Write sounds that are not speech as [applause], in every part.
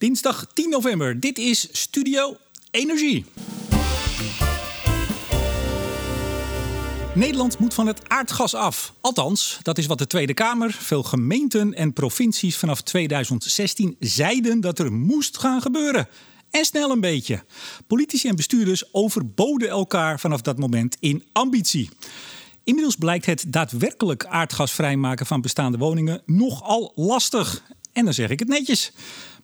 Dinsdag 10 november. Dit is Studio Energie. Nederland moet van het aardgas af. Althans, dat is wat de Tweede Kamer, veel gemeenten en provincies vanaf 2016 zeiden dat er moest gaan gebeuren. En snel een beetje. Politici en bestuurders overboden elkaar vanaf dat moment in ambitie. Inmiddels blijkt het daadwerkelijk aardgas vrijmaken van bestaande woningen nogal lastig. En dan zeg ik het netjes.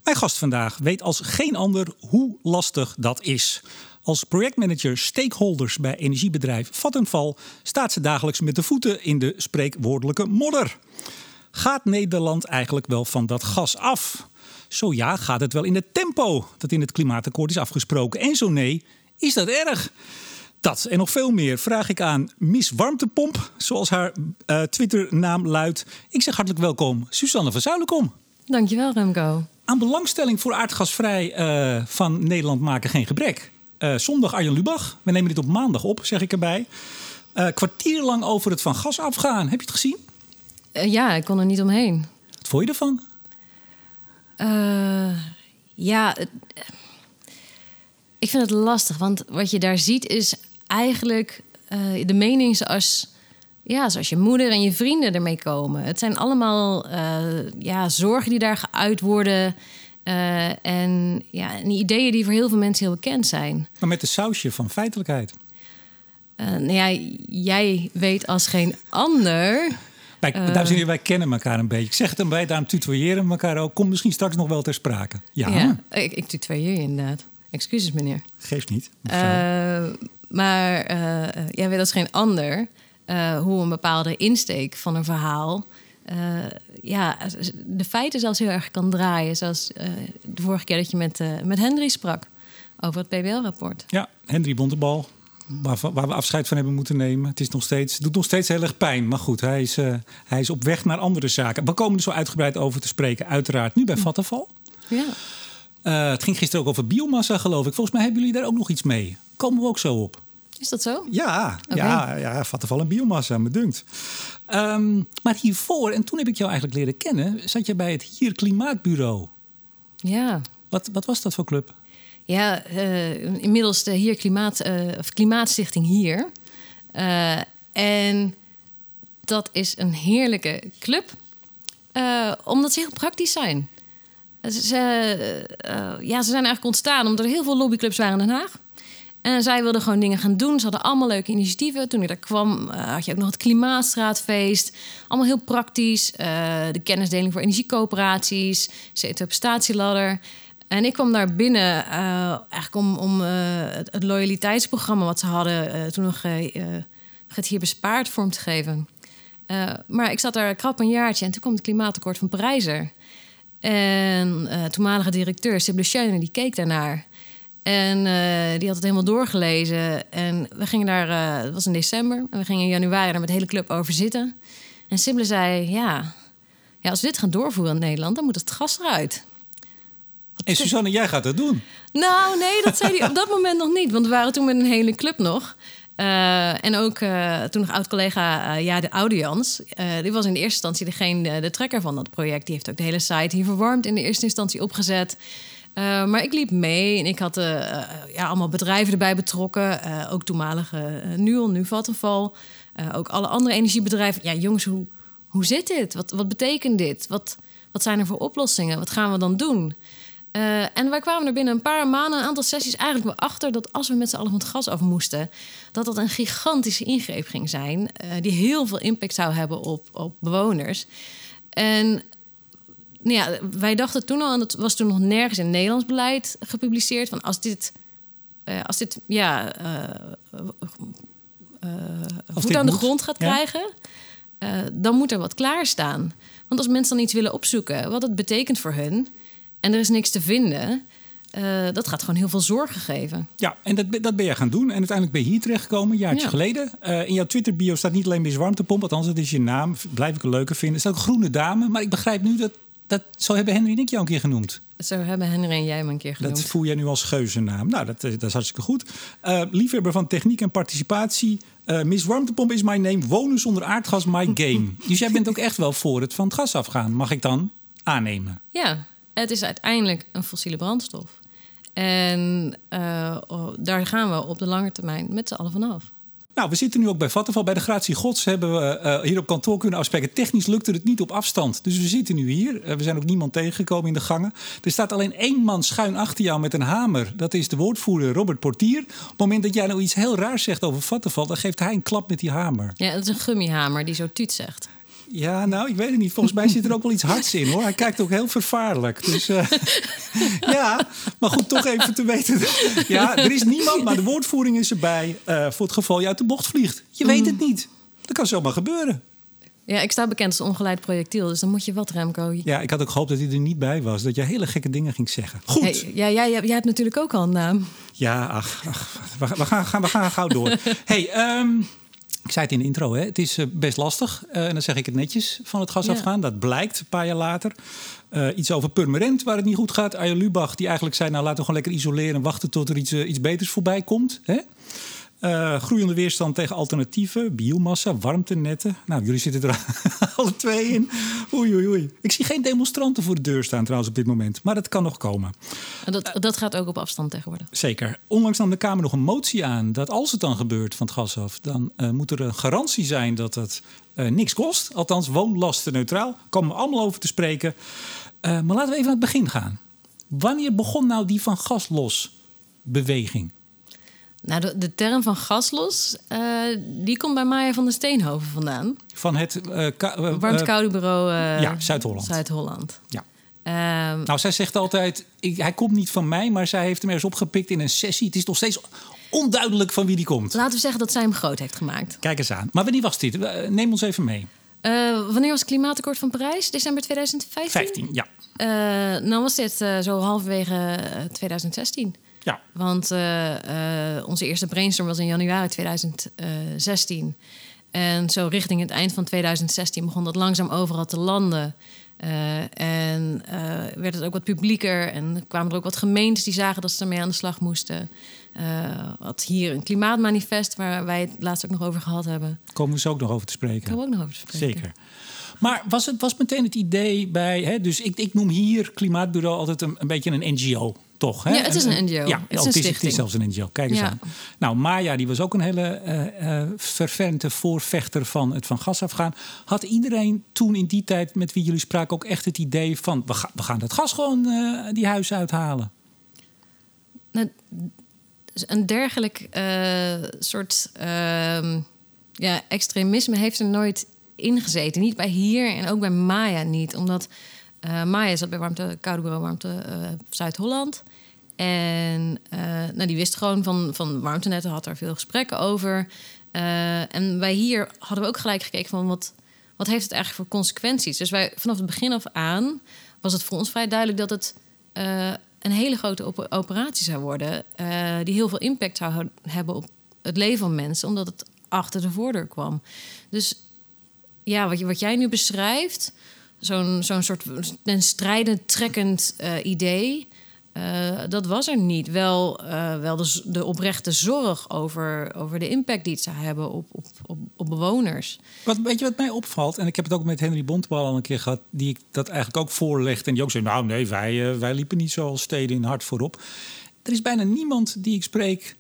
Mijn gast vandaag weet als geen ander hoe lastig dat is. Als projectmanager stakeholders bij energiebedrijf Vattenfall staat ze dagelijks met de voeten in de spreekwoordelijke modder. Gaat Nederland eigenlijk wel van dat gas af? Zo ja, gaat het wel in het tempo dat in het klimaatakkoord is afgesproken? En zo nee, is dat erg? Dat en nog veel meer vraag ik aan Miss Warmtepomp, zoals haar uh, Twitternaam luidt. Ik zeg hartelijk welkom, Susanne van Zuilenkom. Dankjewel, Remco. Aan belangstelling voor aardgasvrij uh, van Nederland maken geen gebrek. Uh, zondag Arjen Lubach. We nemen dit op maandag op, zeg ik erbij. Uh, kwartier lang over het van gas afgaan. Heb je het gezien? ja, ik kon er niet omheen. Wat vond je ervan? ja, ik vind het lastig. Want wat je daar ziet is eigenlijk de mening zoals ja, zoals je moeder en je vrienden ermee komen. Het zijn allemaal uh, ja, zorgen die daar geuit worden. Uh, en, ja, en ideeën die voor heel veel mensen heel bekend zijn. Maar met de sausje van feitelijkheid. Uh, nou ja, jij weet als geen ander. Wij, dames en heren, wij kennen elkaar een beetje. Ik zeg het en wij, daarom tutoyeren elkaar ook. Komt misschien straks nog wel ter sprake. Ja, ja ik, ik tutoyeer je inderdaad. Excuses, meneer. Geeft niet. maar jij weet als geen ander uh, hoe een bepaalde insteek van een verhaal. Uh, ja, de feiten zelfs heel erg kan draaien. Zoals uh, de vorige keer dat je met, met Henry sprak over het PBL-rapport. Ja, Henry Bontebal, waar, waar, we afscheid van hebben moeten nemen. Het is nog steeds, doet nog steeds heel erg pijn. Maar goed, hij is, hij is op weg naar andere zaken. We komen er zo uitgebreid over te spreken, uiteraard. Nu bij Vattenval. Ja. het ging gisteren ook over biomassa, geloof ik. Volgens mij hebben jullie daar ook nog iets mee. Komen we ook zo op. Is dat zo? Ja, okay. ja, ja biomassa, me dunkt. Um, maar hiervoor, en toen heb ik jou eigenlijk leren kennen, zat je bij het Hier Klimaatbureau. Ja. Wat, wat was dat voor club? Ja, uh, inmiddels de Hier Klimaat, uh, of Klimaatstichting Hier. Uh, en dat is een heerlijke club, omdat ze heel praktisch zijn. Ze, ja, ze zijn eigenlijk ontstaan omdat er heel veel lobbyclubs waren in Den Haag. En zij wilden gewoon dingen gaan doen. Ze hadden allemaal leuke initiatieven. Toen ik daar kwam, uh, had je ook nog het Klimaatstraatfeest. Allemaal heel praktisch. Uh, de kennisdeling voor energiecoöperaties. Setup statieladder. En ik kwam daar binnen uh, eigenlijk om, om het, het, loyaliteitsprogramma wat ze hadden toen nog het hier bespaard vorm te geven. maar ik zat daar krap een jaartje en toen kwam het klimaatakkoord van Parijzer. En toenmalige directeur Schöne, die keek daarnaar. En uh, die had het helemaal doorgelezen. En we gingen daar, uh, het was in december, en we gingen in januari daar met de hele club over zitten. En Sibylle zei: ja, ja, als we dit gaan doorvoeren in Nederland, dan moet het gas eruit. En Suzanne, jij gaat dat doen? Nou, nee, dat zei hij op dat moment nog niet. Want we waren toen met een hele club nog. Uh, en ook toen nog oud-collega Ja, de Audians. die was in de eerste instantie degene, de trekker van dat project. Die heeft ook de hele site hier verwarmd in de eerste instantie opgezet. Uh, maar ik liep mee en ik had uh, ja, allemaal bedrijven erbij betrokken. Ook toenmalige Nuon, nu Vattenfall. ook alle andere energiebedrijven. Ja, jongens, hoe, hoe zit dit? Wat, wat betekent dit? Wat, wat zijn er voor oplossingen? Wat gaan we dan doen? en wij kwamen er binnen een paar maanden, een aantal sessies, eigenlijk wel achter dat als we met z'n allen van het gas af moesten, dat dat een gigantische ingreep ging zijn, die heel veel impact zou hebben op, op bewoners. En nou ja, wij dachten toen al, en dat was toen nog nergens in Nederlands beleid gepubliceerd, van als dit, uh, als dit ja, uh, uh, voet aan de grond gaat krijgen, dan moet er wat klaarstaan. Want als mensen dan iets willen opzoeken, wat het betekent voor hun, en er is niks te vinden, uh, dat gaat gewoon heel veel zorgen geven. Ja, en dat, dat ben je gaan doen. En uiteindelijk ben je hier terechtgekomen, een jaartje ja. geleden. Uh, in jouw Twitter-bio staat niet alleen Miss Warmtepomp, althans, dat is je naam. Blijf ik een leuke vinden. Er staat ook Groene Dame. Maar ik begrijp nu dat dat, zo hebben Henry en ik jou een keer genoemd. Zo hebben Henry en jij me een keer genoemd. Dat voel jij nu als geuzennaam. Nou, dat, dat is hartstikke goed. Uh, liefhebber van techniek en participatie. Uh, Miss Warmtepomp is my name. Wonen zonder aardgas, my game. [laughs] dus jij bent ook echt wel voor het van het gas afgaan. Mag ik dan aannemen? Ja, Het is uiteindelijk een fossiele brandstof. En uh, daar gaan we op de lange termijn met z'n allen vanaf. Nou, we zitten nu ook bij Vattenval. Bij de gratie gods hebben we uh, hier op kantoor kunnen afspreken. Technisch lukte het niet op afstand. Dus we zitten nu hier. Uh, we zijn ook niemand tegengekomen in de gangen. Er staat alleen één man schuin achter jou met een hamer. Dat is de woordvoerder Robert Portier. Op het moment dat jij nou iets heel raars zegt over Vattenval... dan geeft hij een klap met die hamer. Ja, dat is een gummihamer die zo tuut zegt. Ja, nou, ik weet het niet. Volgens mij zit er ook wel iets hards in, hoor. Hij kijkt ook heel vervaarlijk. Dus uh, [laughs] ja, maar goed, toch even te weten. Ja, er is niemand, maar de woordvoering is erbij... Uh, voor het geval je uit de bocht vliegt. Je mm. weet het niet. Dat kan zomaar gebeuren. Ja, ik sta bekend als ongeleid projectiel, dus dan moet je wat, Remco. Ja, ik had ook gehoopt dat hij er niet bij was. Dat je hele gekke dingen ging zeggen. Goed. Hey, ja, jij, jij, hebt natuurlijk ook al een naam. Ja, ach, ach we, we, gaan, we gaan gauw door. [laughs] hey, um, ik zei het in de intro, hè? het is eh, best lastig. Uh, en dan zeg ik het netjes van het gas afgaan. Dat blijkt een paar jaar later. Uh, iets over Purmerend, waar het niet goed gaat. Arjen Lubach, die eigenlijk zei... nou, laten we gewoon lekker isoleren... en wachten tot er iets, iets beters voorbij komt. Hè? Uh, groeiende weerstand tegen alternatieven, biomassa, warmtenetten. Nou, jullie zitten er [laughs] alle twee in. Oei, oei, oei. Ik zie geen demonstranten voor de deur staan trouwens op dit moment. Maar dat kan nog komen. Dat, dat gaat ook op afstand tegenwoordig. Zeker. Onlangs nam de Kamer nog een motie aan... dat als het dan gebeurt van het gas af... dan uh, moet er een garantie zijn dat het niks kost. Althans, woonlastenneutraal. Komen we allemaal over te spreken. maar laten we even aan het begin gaan. Wanneer begon nou die van gas los beweging? Nou, de, de, term van gaslos, uh, die komt bij Maya van der Steenhoven vandaan. Van het... Uh, Warmte bureau ja, Zuid-Holland. Zuid-Holland. Ja. Um, nou, zij zegt altijd, ik, hij komt niet van mij... maar zij heeft hem ergens opgepikt in een sessie. Het is nog steeds onduidelijk van wie die komt. Laten we zeggen dat zij hem groot heeft gemaakt. Kijk eens aan. Maar wanneer was dit? Neem ons even mee. wanneer was het klimaatakkoord van Parijs? December 2015? 15, ja. Uh, dan was dit zo halverwege 2016. Ja. Want uh, uh, onze eerste brainstorm was in januari 2016. En zo richting het eind van 2016 begon dat langzaam overal te landen. Uh, en werd het ook wat publieker. En kwamen er ook wat gemeentes die zagen dat ze ermee aan de slag moesten. wat hier een klimaatmanifest, waar wij het laatst ook nog over gehad hebben. Komen we zo ook nog over te spreken? Komen we ook nog over te spreken. Zeker. Maar was het was meteen het idee bij, hè, dus ik, ik noem hier Klimaatbureau altijd een, een beetje een NGO. Toch, hè? Ja, het is een NGO. Ja, het, is, oh, het, is, zelfs een NGO. Kijk eens aan. Nou, Maya die was ook een hele uh, uh, fervente voorvechter van het van gas afgaan. Had iedereen toen in die tijd met wie jullie spraken ook echt het idee van... we, ga, we gaan dat gas gewoon uh, die huizen uithalen? Nou, een dergelijk soort ehm, ja, extremisme heeft er nooit ingezeten. Niet bij hier en ook bij Maya niet. Omdat uh, Maya zat bij Warmte, Koude Bureau Warmte uh, Zuid-Holland. En uh, nou, die wist gewoon van, van warmtenetten, had daar veel gesprekken over. en wij hier hadden we ook gelijk gekeken van wat, wat heeft het eigenlijk voor consequenties. Dus wij vanaf het begin af aan was het voor ons vrij duidelijk dat het een hele grote op operatie zou worden. die heel veel impact zou hebben op het leven van mensen, omdat het achter de voordeur kwam. Dus ja, wat, wat jij nu beschrijft, zo'n zo'n soort een strijdend, trekkend idee. Uh, dat was er niet. Wel, uh, wel de, de, oprechte zorg over, over de impact die het zou hebben op, op, op, op, bewoners. Wat, weet je wat mij opvalt? En ik heb het ook met Henry Bontebal al een keer gehad, die ik dat eigenlijk ook voorlegde. En die ook zei: Nou, nee, wij, wij liepen niet zoals steden in hard voorop. Er is bijna niemand die ik spreek.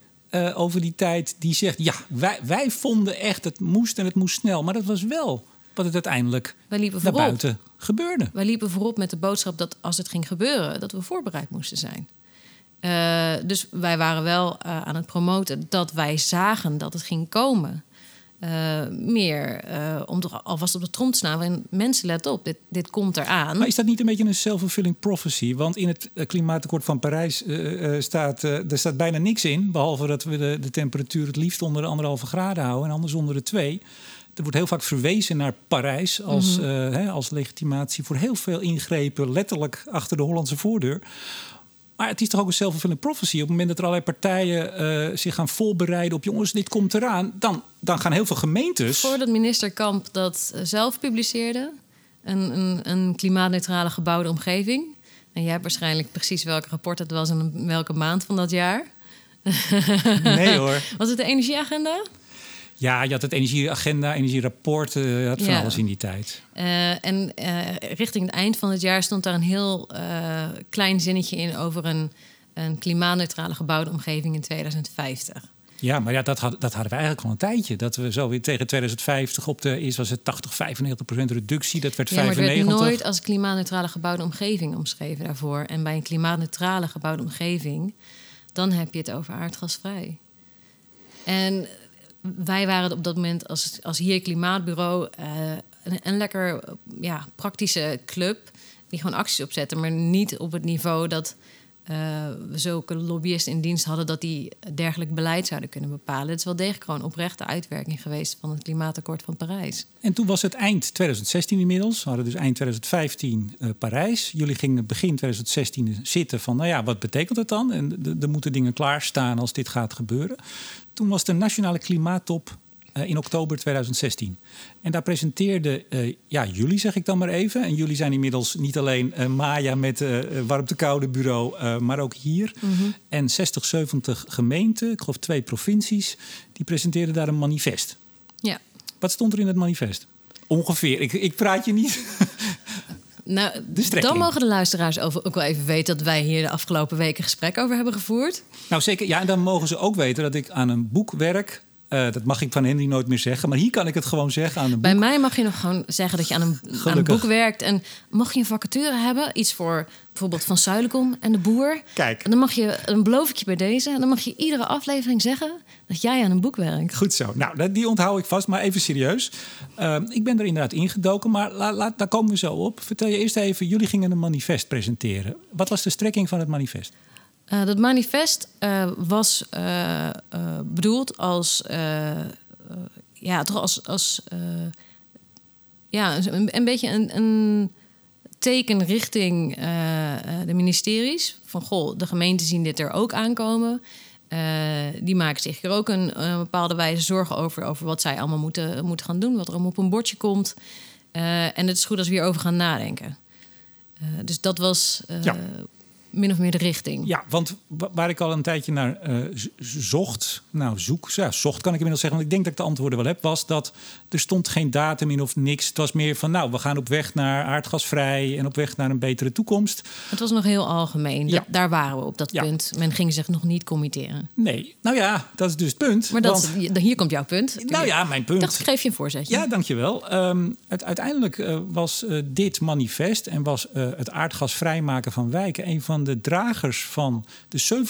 over die tijd die zegt: Ja, wij, wij vonden echt het moest en het moest snel. Maar dat was wel wat het uiteindelijk Wij liepen naar buiten gebeurde. Wij liepen voorop met de boodschap dat als het ging gebeuren, dat we voorbereid moesten zijn. Uh, dus wij waren wel uh, aan het promoten dat wij zagen dat het ging komen. Uh, meer om toch alvast op de trom te staan. En mensen, let op, dit, dit komt eraan. Maar is dat niet een beetje een self-fulfilling prophecy? Want in het klimaatakkoord van Parijs staat, er staat bijna niks in. Behalve dat we de, de temperatuur het liefst onder de anderhalve graden houden. En anders onder de twee. Er wordt heel vaak verwezen naar Parijs als, mm hè, als legitimatie voor heel veel ingrepen, letterlijk achter de Hollandse voordeur. Maar het is toch ook een self-fulfilling prophecy. Op het moment dat er allerlei partijen uh, zich gaan voorbereiden op... jongens, dit komt eraan, dan, dan gaan heel veel gemeentes... Voordat minister Kamp dat eh, zelf publiceerde... een, een, een klimaatneutrale gebouwde omgeving... en jij hebt waarschijnlijk precies welk rapport het was... en welke maand van dat jaar... Nee hoor. [laughs] Was het de energieagenda? Ja, je had het energieagenda, energierapport, je had van Ja. alles in die tijd. Eh, en eh, richting het eind van het jaar stond daar een heel eh, klein zinnetje in over een, een klimaatneutrale gebouwde omgeving in 2050. Ja, maar ja, dat, had, dat hadden we eigenlijk al een tijdje. Dat we zo weer tegen 2050 op de... Eerst was het 80, 95 procent reductie. Dat werd Ja, maar het 95. werd nooit als klimaatneutrale gebouwde omgeving omschreven daarvoor. En bij een klimaatneutrale gebouwde omgeving, dan heb je het over aardgasvrij. En wij waren op dat moment als, als hier Klimaatbureau eh, een, lekker ja, praktische club die gewoon acties opzetten, maar niet op het niveau dat eh, we zulke lobbyisten in dienst hadden dat die dergelijk beleid zouden kunnen bepalen. Het is wel degelijk gewoon oprechte uitwerking geweest van het klimaatakkoord van Parijs. En toen was het eind 2016 inmiddels. We hadden dus eind 2015 eh, Parijs. Jullie gingen begin 2016 zitten van, nou ja, wat betekent het dan? En er moeten dingen klaarstaan als dit gaat gebeuren. Toen was de Nationale Klimaattop eh, in oktober 2016. En daar presenteerde eh, ja, jullie, zeg ik dan maar even. En jullie zijn inmiddels niet alleen eh, Maya met eh warmte-koude bureau, eh, maar ook hier. En 60, 70 gemeenten, ik geloof twee provincies, die presenteerden daar een manifest. Ja. Wat stond er in het manifest? Ongeveer. Ik, ik praat je niet. [laughs] Nou, dan mogen de luisteraars over, ook wel even weten dat wij hier de afgelopen weken gesprek over hebben gevoerd. Nou zeker. Ja, en dan mogen ze ook weten dat ik aan een boek werk. Eh, dat mag ik van Henry nooit meer zeggen. Maar hier kan ik het gewoon zeggen aan een boek. Bij mij mag je nog gewoon zeggen dat je aan een, aan een boek werkt. En mocht je een vacature hebben, iets voor bijvoorbeeld Van Zuilenkom en de Boer. Kijk. En dan mag je, dan beloof ik je bij deze, dan mag je iedere aflevering zeggen dat jij aan een boek werkt. Goed zo. Nou, dat- die onthoud ik vast, maar even serieus. Eh, ik ben er inderdaad ingedoken, maar la, laat, daar komen we zo op. Vertel je eerst even, jullie gingen een manifest presenteren. Wat was de strekking van het manifest? Eh, dat manifest eh, was eh, bedoeld als, ja, toch als, als ja, een, een beetje een, een teken richting de ministeries. Van goh, de gemeenten zien dit er ook aankomen. Die maken zich er ook een, bepaalde wijze zorgen over, over wat zij allemaal moeten, moeten gaan doen, wat er allemaal op een bordje komt. En het is goed als we hierover gaan nadenken. Dus dat was. Min of meer de richting. Ja, want wa- waar ik al een tijdje naar eh, zocht, nou zoek, ja, zocht kan ik inmiddels zeggen, want ik denk dat ik de antwoorden wel heb, was dat er stond geen datum in of niks. Het was meer van, nou, we gaan op weg naar aardgasvrij en op weg naar een betere toekomst. Het was nog heel algemeen. Ja. Dat- daar waren we op dat Ja. punt. Men ging zich nog niet committeren. Nee, nou ja, dat is dus het punt. Maar dat, want- hier komt jouw punt. nou ja, mijn Ik punt. dacht, ik geef je een voorzetje. Ja, dankjewel. Ehm het, uiteindelijk eh, was eh, dit manifest en was het aardgasvrijmaken van wijken een van de dragers van de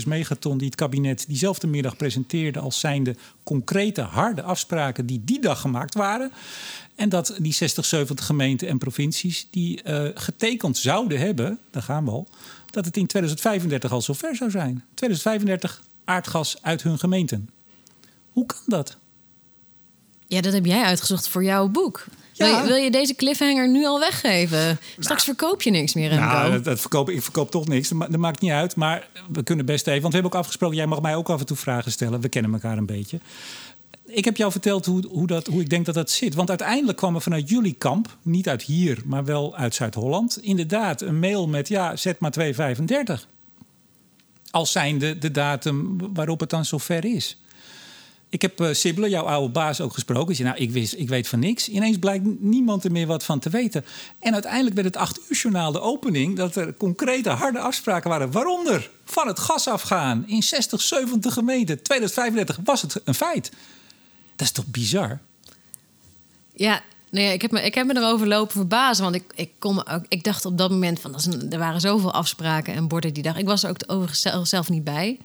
17,6 megaton die het kabinet diezelfde middag presenteerde als zijnde concrete harde afspraken die die dag gemaakt waren. En dat die 60, 70 gemeenten en provincies die eh, getekend zouden hebben, daar gaan we al, dat het in 2035 al zover zou zijn. 2035 aardgas uit hun gemeenten. Hoe kan dat? Ja, dat heb jij uitgezocht voor jouw boek. Wil, je, wil je deze cliffhanger nu al weggeven? Straks verkoop je niks meer, Remco. Nou, dat, dat verkoop, ik verkoop toch niks. Dat, dat maakt niet uit. Maar we kunnen best even. Want we hebben ook afgesproken. Jij mag mij ook af en toe vragen stellen. We kennen elkaar een beetje. Ik heb jou verteld hoe, hoe, dat, hoe ik denk dat dat zit. Want uiteindelijk kwam er vanuit jullie kamp, niet uit hier, maar wel uit Zuid-Holland, inderdaad een mail met ja, zet maar 235. Als zijnde de datum waarop het dan zover is. Ik heb Sibylle, jouw oude baas, ook gesproken. Ze zei, nou, ik, wist, ik weet van niks. Ineens blijkt niemand er meer wat van te weten. En uiteindelijk werd het acht uur journaal de opening... dat er concrete, harde afspraken waren. Waaronder van het gas afgaan in 60, 70 gemeenten. 2035 was het een feit. Dat is toch bizar? Ja, nee, ik, heb me, ik heb me erover lopen verbazen. Want ik, ik, ook, ik dacht op dat moment van... Dat is er waren zoveel afspraken en borden die dag. Ik was er ook overigens zelf niet bij.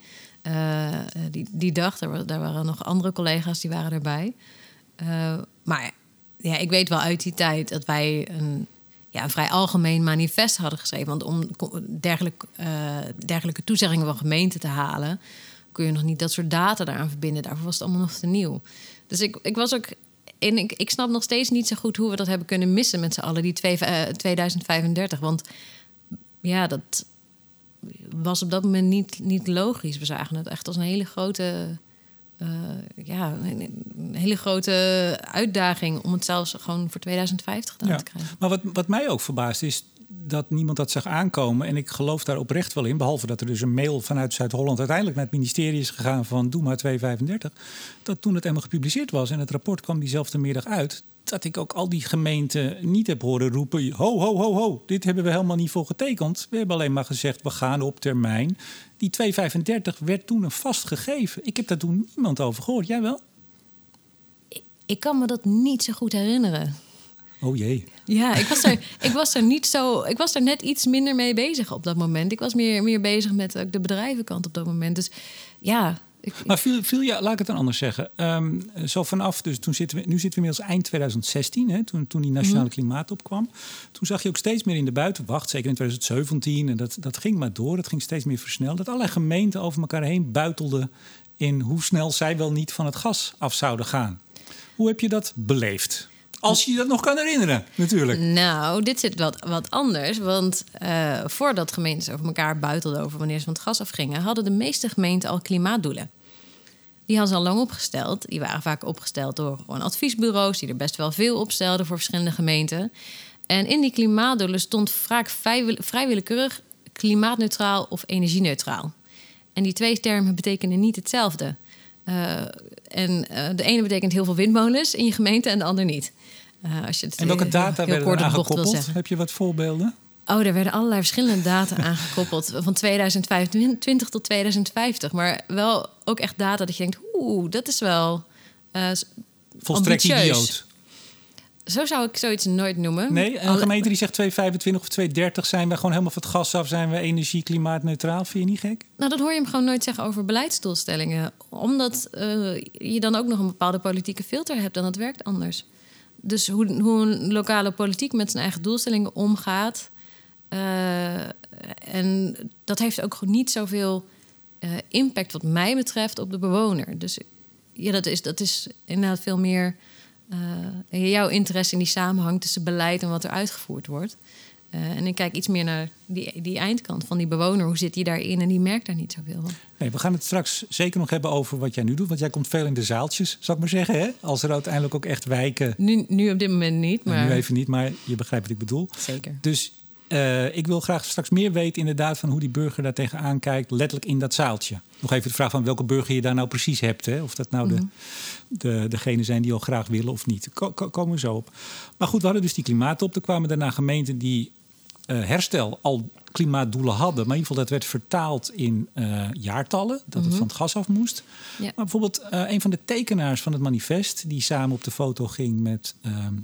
Eh, die, die dag, daar, daar waren nog andere collega's die waren erbij. Eh, maar ja, ik weet wel uit die tijd dat wij een, ja, een vrij algemeen manifest hadden geschreven. Want om dergelijk, eh, dergelijke toezeggingen van gemeenten te halen... kun je nog niet dat soort data daaraan verbinden. Daarvoor was het allemaal nog te nieuw. Dus ik, ik was ook... En ik, ik snap nog steeds niet zo goed hoe we dat hebben kunnen missen met z'n allen, die twee, eh, 2035. Want ja, dat was op dat moment niet, niet logisch. We zagen het echt als een hele grote, eh, ja, een, hele grote uitdaging om het zelfs gewoon voor 2050 gedaan Ja. te krijgen. Maar wat, wat mij ook verbaast is... dat niemand dat zag aankomen. En ik geloof daar oprecht wel in. Behalve dat er dus een mail vanuit Zuid-Holland uiteindelijk naar het ministerie is gegaan van doe maar 235. Dat toen het helemaal gepubliceerd was en het rapport kwam diezelfde middag uit. Dat ik ook al die gemeenten niet heb horen roepen: ho, ho, ho, ho, dit hebben we helemaal niet voor getekend. We hebben alleen maar gezegd: we gaan op termijn. Die 235 werd toen een vast gegeven. Ik heb daar toen niemand over gehoord. Jij wel? Ik kan me dat niet zo goed herinneren. Oh jee. Ja, ik was er, ik was er niet zo. Ik was er net iets minder mee bezig op dat moment. Ik was meer, meer bezig met de bedrijvenkant op dat moment. Dus ja. Maar viel, viel je, laat ik het dan anders zeggen. Um, zo vanaf, dus toen zitten we, nu zitten we inmiddels eind 2016, hè, toen, toen die nationale mhm. klimaat opkwam. Toen zag je ook steeds meer in de buitenwacht, zeker in 2017. En dat, dat ging maar door, dat ging steeds meer versneld. Dat allerlei gemeenten over elkaar heen buitelden in hoe snel zij wel niet van het gas af zouden gaan. Hoe heb je dat beleefd? Als je dat nog kan herinneren, natuurlijk. Nou, dit zit wat, wat anders. Want uh, voordat gemeentes over elkaar buitelden over wanneer ze van het gas afgingen, hadden de meeste gemeenten al klimaatdoelen. Die hadden ze al lang opgesteld. Die waren vaak opgesteld door gewoon adviesbureaus, die er best wel veel opstelden voor verschillende gemeenten. En in die klimaatdoelen stond vaak vrij willekeurig klimaatneutraal of energieneutraal. En die twee termen betekenen niet hetzelfde. Uh, en uh, de ene betekent heel veel windmolens in je gemeente en de ander niet. Uh, als je het en welke data werden er aangekoppeld? Heb je wat voorbeelden? Oh, er werden allerlei verschillende data [laughs] aangekoppeld. Van 2025 tot 2050. Maar wel ook echt data dat je denkt... oeh, dat is wel uh, Volstrekt idioot. Zo zou ik zoiets nooit noemen. Nee, een gemeente die zegt 225 of 230 zijn we gewoon helemaal van het gas af, zijn we energie klimaatneutraal. Vind je niet gek? Nou, dat hoor je hem gewoon nooit zeggen over beleidsdoelstellingen. Omdat uh, je dan ook nog een bepaalde politieke filter hebt en dat werkt anders. Dus hoe, hoe een lokale politiek met zijn eigen doelstellingen omgaat. Uh, en dat heeft ook niet zoveel uh, impact, wat mij betreft, op de bewoner. Dus ja, dat is, dat is inderdaad veel meer uh, jouw interesse in die samenhang tussen beleid en wat er uitgevoerd wordt. Uh, en ik kijk iets meer naar die, die eindkant van die bewoner. Hoe zit die daarin? En die merkt daar niet zoveel van. Nee, we gaan het straks zeker nog hebben over wat jij nu doet. Want jij komt veel in de zaaltjes, zou ik maar zeggen. Hè? Als er uiteindelijk ook echt wijken. Nu, nu op dit moment niet. Nou, maar... nu even niet, maar je begrijpt wat ik bedoel. Zeker. Dus uh, ik wil graag straks meer weten inderdaad van hoe die burger daar tegenaan kijkt, letterlijk in dat zaaltje. Nog even de vraag van welke burger je daar nou precies hebt. Hè? Of dat nou de, mhm. de, degene zijn die al graag willen of niet. Ko komen we zo op. Maar goed, we hadden dus die klimaatop. Er kwamen daarna gemeenten die uh, herstel al klimaatdoelen hadden. Maar in ieder geval dat werd vertaald in uh, jaartallen. Dat het mhm. van het gas af moest. Ja. Maar bijvoorbeeld uh, een van de tekenaars van het manifest... die samen op de foto ging met ehm,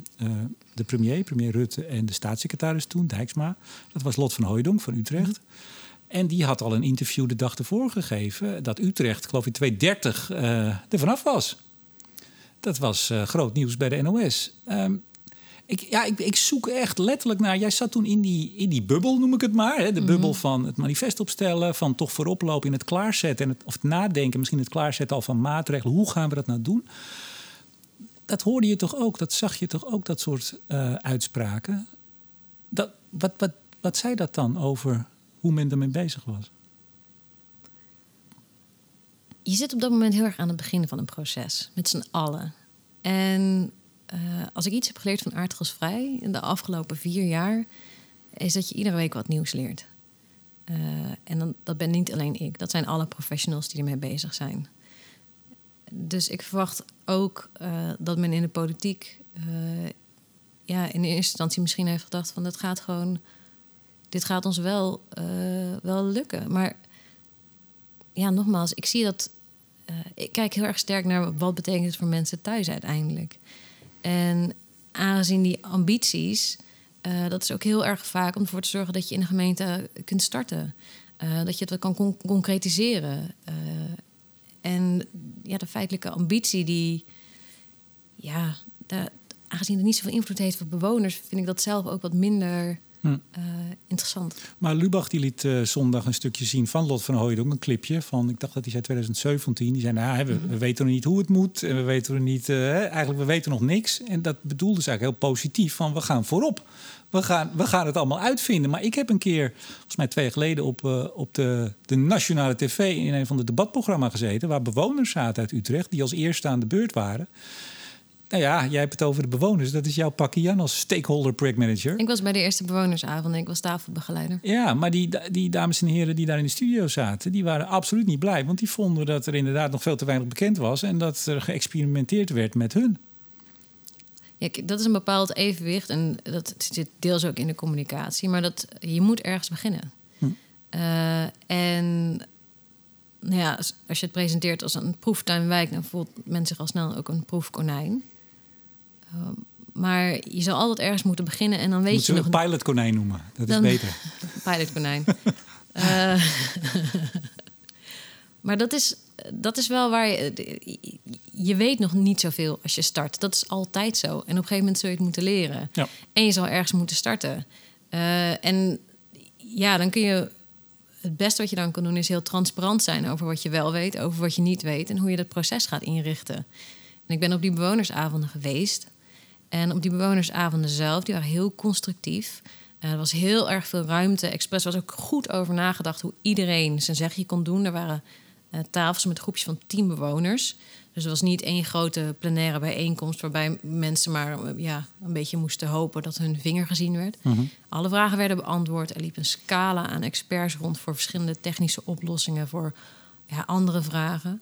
de premier, premier Rutte... en de staatssecretaris toen, Dijksma. Dat was Lot van Hooijdonk van Utrecht. Mhm. En die had al een interview de dag ervoor gegeven... dat Utrecht, geloof ik, 230 er vanaf was. Dat was groot nieuws bij de NOS. Um, ik, ja, ik, ik, zoek echt letterlijk naar. Jij zat toen in die, in die bubbel, noem ik het maar. Hè? De bubbel mhm. van het manifest opstellen, van toch vooroplopen in het klaarzetten. En het, of het nadenken, misschien het klaarzetten al van maatregelen. Hoe gaan we dat nou doen? Dat hoorde je toch ook, dat zag je toch ook, dat soort uh, uitspraken. Dat, wat, wat, wat zei dat dan over hoe men ermee bezig was? Je zit op dat moment heel erg aan het begin van een proces, met z'n allen. En uh, als ik iets heb geleerd van aardgasvrij in de afgelopen vier jaar, is dat je iedere week wat nieuws leert. Uh, en dan, dat ben niet alleen ik, dat zijn alle professionals die ermee bezig zijn. Dus ik verwacht ook uh, dat men in de politiek ja, in eerste instantie misschien heeft gedacht van dat gaat gewoon, dit gaat ons wel, wel lukken. Maar ja, nogmaals, ik zie dat, ik kijk heel erg sterk naar wat betekent het voor mensen thuis uiteindelijk. En aangezien die ambities, uh, dat is ook heel erg vaak om ervoor te zorgen dat je in een gemeente kunt starten. Uh, dat je het kan con concretiseren. Uh, en ja, de feitelijke ambitie die, ja, de, aangezien het niet zoveel invloed heeft op bewoners, vind ik dat zelf ook wat minder Hm. Uh, interessant. Maar Lubach die liet uh, zondag een stukje zien van Lot van Hooydonk, een clipje van, ik dacht dat hij zei 2017. Die zei, nou, we, we weten nog niet hoe het moet en we weten er niet, uh, eigenlijk we weten nog niks. En dat bedoelde ze eigenlijk heel positief van, we gaan voorop. We gaan, we gaan het allemaal uitvinden. Maar ik heb een keer, volgens mij twee jaar geleden, op, op de, de nationale tv in een van de debatprogramma's gezeten, waar bewoners zaten uit Utrecht, die als eerste aan de beurt waren Nou ja, jij hebt het over de bewoners. Dat is jouw pakje Jan als stakeholder project manager. Ik was bij de eerste bewonersavond en ik was tafelbegeleider. Ja, maar die, die dames en heren die daar in de studio zaten, die waren absoluut niet blij. Want die vonden dat er inderdaad nog veel te weinig bekend was en dat er geëxperimenteerd werd met hun. Ja, dat is een bepaald evenwicht en dat zit deels ook in de communicatie. Maar dat, je moet ergens beginnen. Hm. Uh, en nou ja, als je het presenteert als een proeftuinwijk, dan voelt men zich al snel ook een proefkonijn. Uh, maar je zal altijd ergens moeten beginnen en dan weet Moet je nog... een pilotkonijn noemen, dat is beter. [laughs] pilotkonijn. uh, [laughs] maar dat is, dat is wel waar je... Je weet nog niet zoveel als je start. Dat is altijd zo. En op een gegeven moment zul je het moeten leren. Ja. En je zal ergens moeten starten. Uh, en ja, dan kun je het beste wat je dan kan doen is heel transparant zijn over wat je wel weet, over wat je niet weet en hoe je dat proces gaat inrichten. En ik ben op die bewonersavonden geweest. En op die bewonersavonden zelf, die waren heel constructief. er was heel erg veel ruimte. Express was ook goed over nagedacht hoe iedereen zijn zegje kon doen. Er waren uh, tafels met groepjes van tien bewoners. Dus het was niet één grote plenaire bijeenkomst waarbij mensen maar eh, ja, een beetje moesten hopen dat hun vinger gezien werd. Mhm. Alle vragen werden beantwoord. Er liep een scala aan experts rond voor verschillende technische oplossingen voor ja, andere vragen.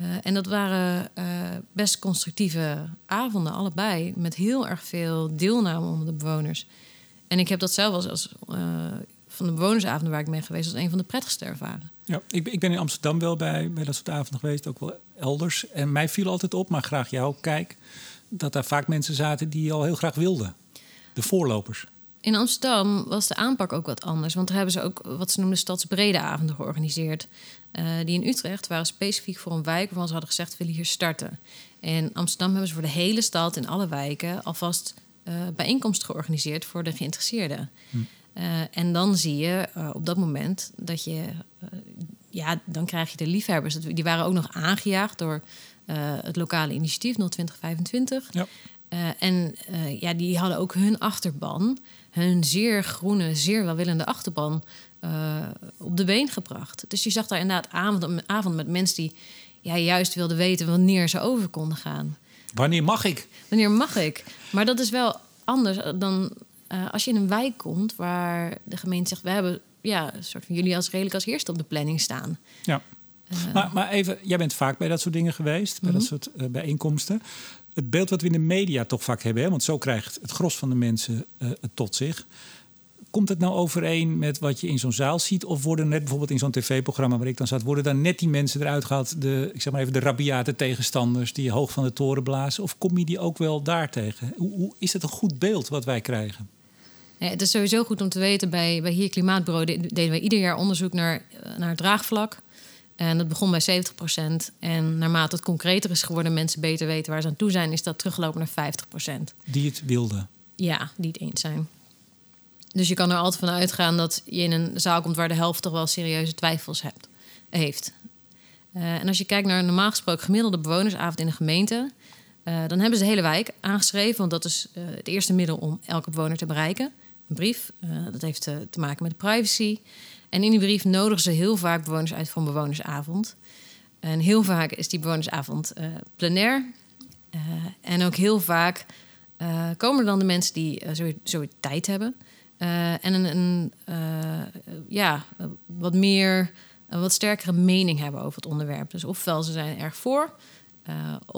Uh, en dat waren uh, best constructieve avonden, allebei, met heel erg veel deelname onder de bewoners. En ik heb dat zelf als, uh, van de bewonersavonden waar ik mee geweest, als een van de prettigste ervaren. Ja, ik, ik ben in Amsterdam wel bij, bij dat soort avonden geweest, ook wel elders. En mij viel altijd op, maar graag jou kijk, dat daar vaak mensen zaten die al heel graag wilden. De voorlopers. In Amsterdam was de aanpak ook wat anders. Want daar hebben ze ook wat ze noemden stadsbrede avonden georganiseerd. Uh, die in Utrecht waren specifiek voor een wijk waarvan ze hadden gezegd: we willen hier starten. En Amsterdam hebben ze voor de hele stad in alle wijken alvast uh, bijeenkomsten georganiseerd voor de geïnteresseerden. Hm. Uh, en dan zie je op dat moment dat je ja, dan krijg je de liefhebbers. Die waren ook nog aangejaagd door het lokale initiatief 02025. Ja. En ja, die hadden ook hun achterban, hun zeer groene, zeer welwillende achterban, op de been gebracht. Dus je zag daar inderdaad avond, avond met mensen die ja, juist wilden weten wanneer ze over konden gaan. Wanneer mag ik? Wanneer mag ik? Maar dat is wel anders dan als je in een wijk komt waar de gemeente zegt: we hebben ja, een soort van jullie als redelijk als eerste op de planning staan. Ja. Uh, maar, maar even, jij bent vaak bij dat soort dingen geweest, bij Mhm. dat soort uh, bijeenkomsten. Het beeld wat we in de media toch vaak hebben, hè, want zo krijgt het gros van de mensen uh, het tot zich. Komt het nou overeen met wat je in zo'n zaal ziet? Of worden net bijvoorbeeld in zo'n tv-programma waar ik dan zat, worden dan net die mensen eruit gehaald, de, ik zeg maar even de rabiate tegenstanders die hoog van de toren blazen? Of kom je die ook wel daar tegen? Hoe, hoe is het een goed beeld wat wij krijgen? Ja, het is sowieso goed om te weten, bij, bij hier Klimaatbureau deden wij ieder jaar onderzoek naar, naar het draagvlak. En dat begon bij 70% En naarmate het concreter is geworden, mensen beter weten waar ze aan toe zijn, is dat teruggelopen naar 50% Die het wilden? Ja, die het eens zijn. Dus je kan er altijd van uitgaan dat je in een zaal komt waar de helft toch wel serieuze twijfels hebt, heeft. Uh, en als je kijkt naar een normaal gesproken gemiddelde bewonersavond in een gemeente, uh, dan hebben ze de hele wijk aangeschreven, want dat is uh, het eerste middel om elke bewoner te bereiken een brief. Dat heeft te, te, maken met privacy. En in die brief nodigen ze heel vaak bewoners uit voor een bewonersavond. En heel vaak is die bewonersavond uh, plenair. Uh, en ook heel vaak komen er dan de mensen die zo, zo tijd hebben. en een, ja, wat meer, een wat sterkere mening hebben over het onderwerp. Dus ofwel ze zijn erg voor,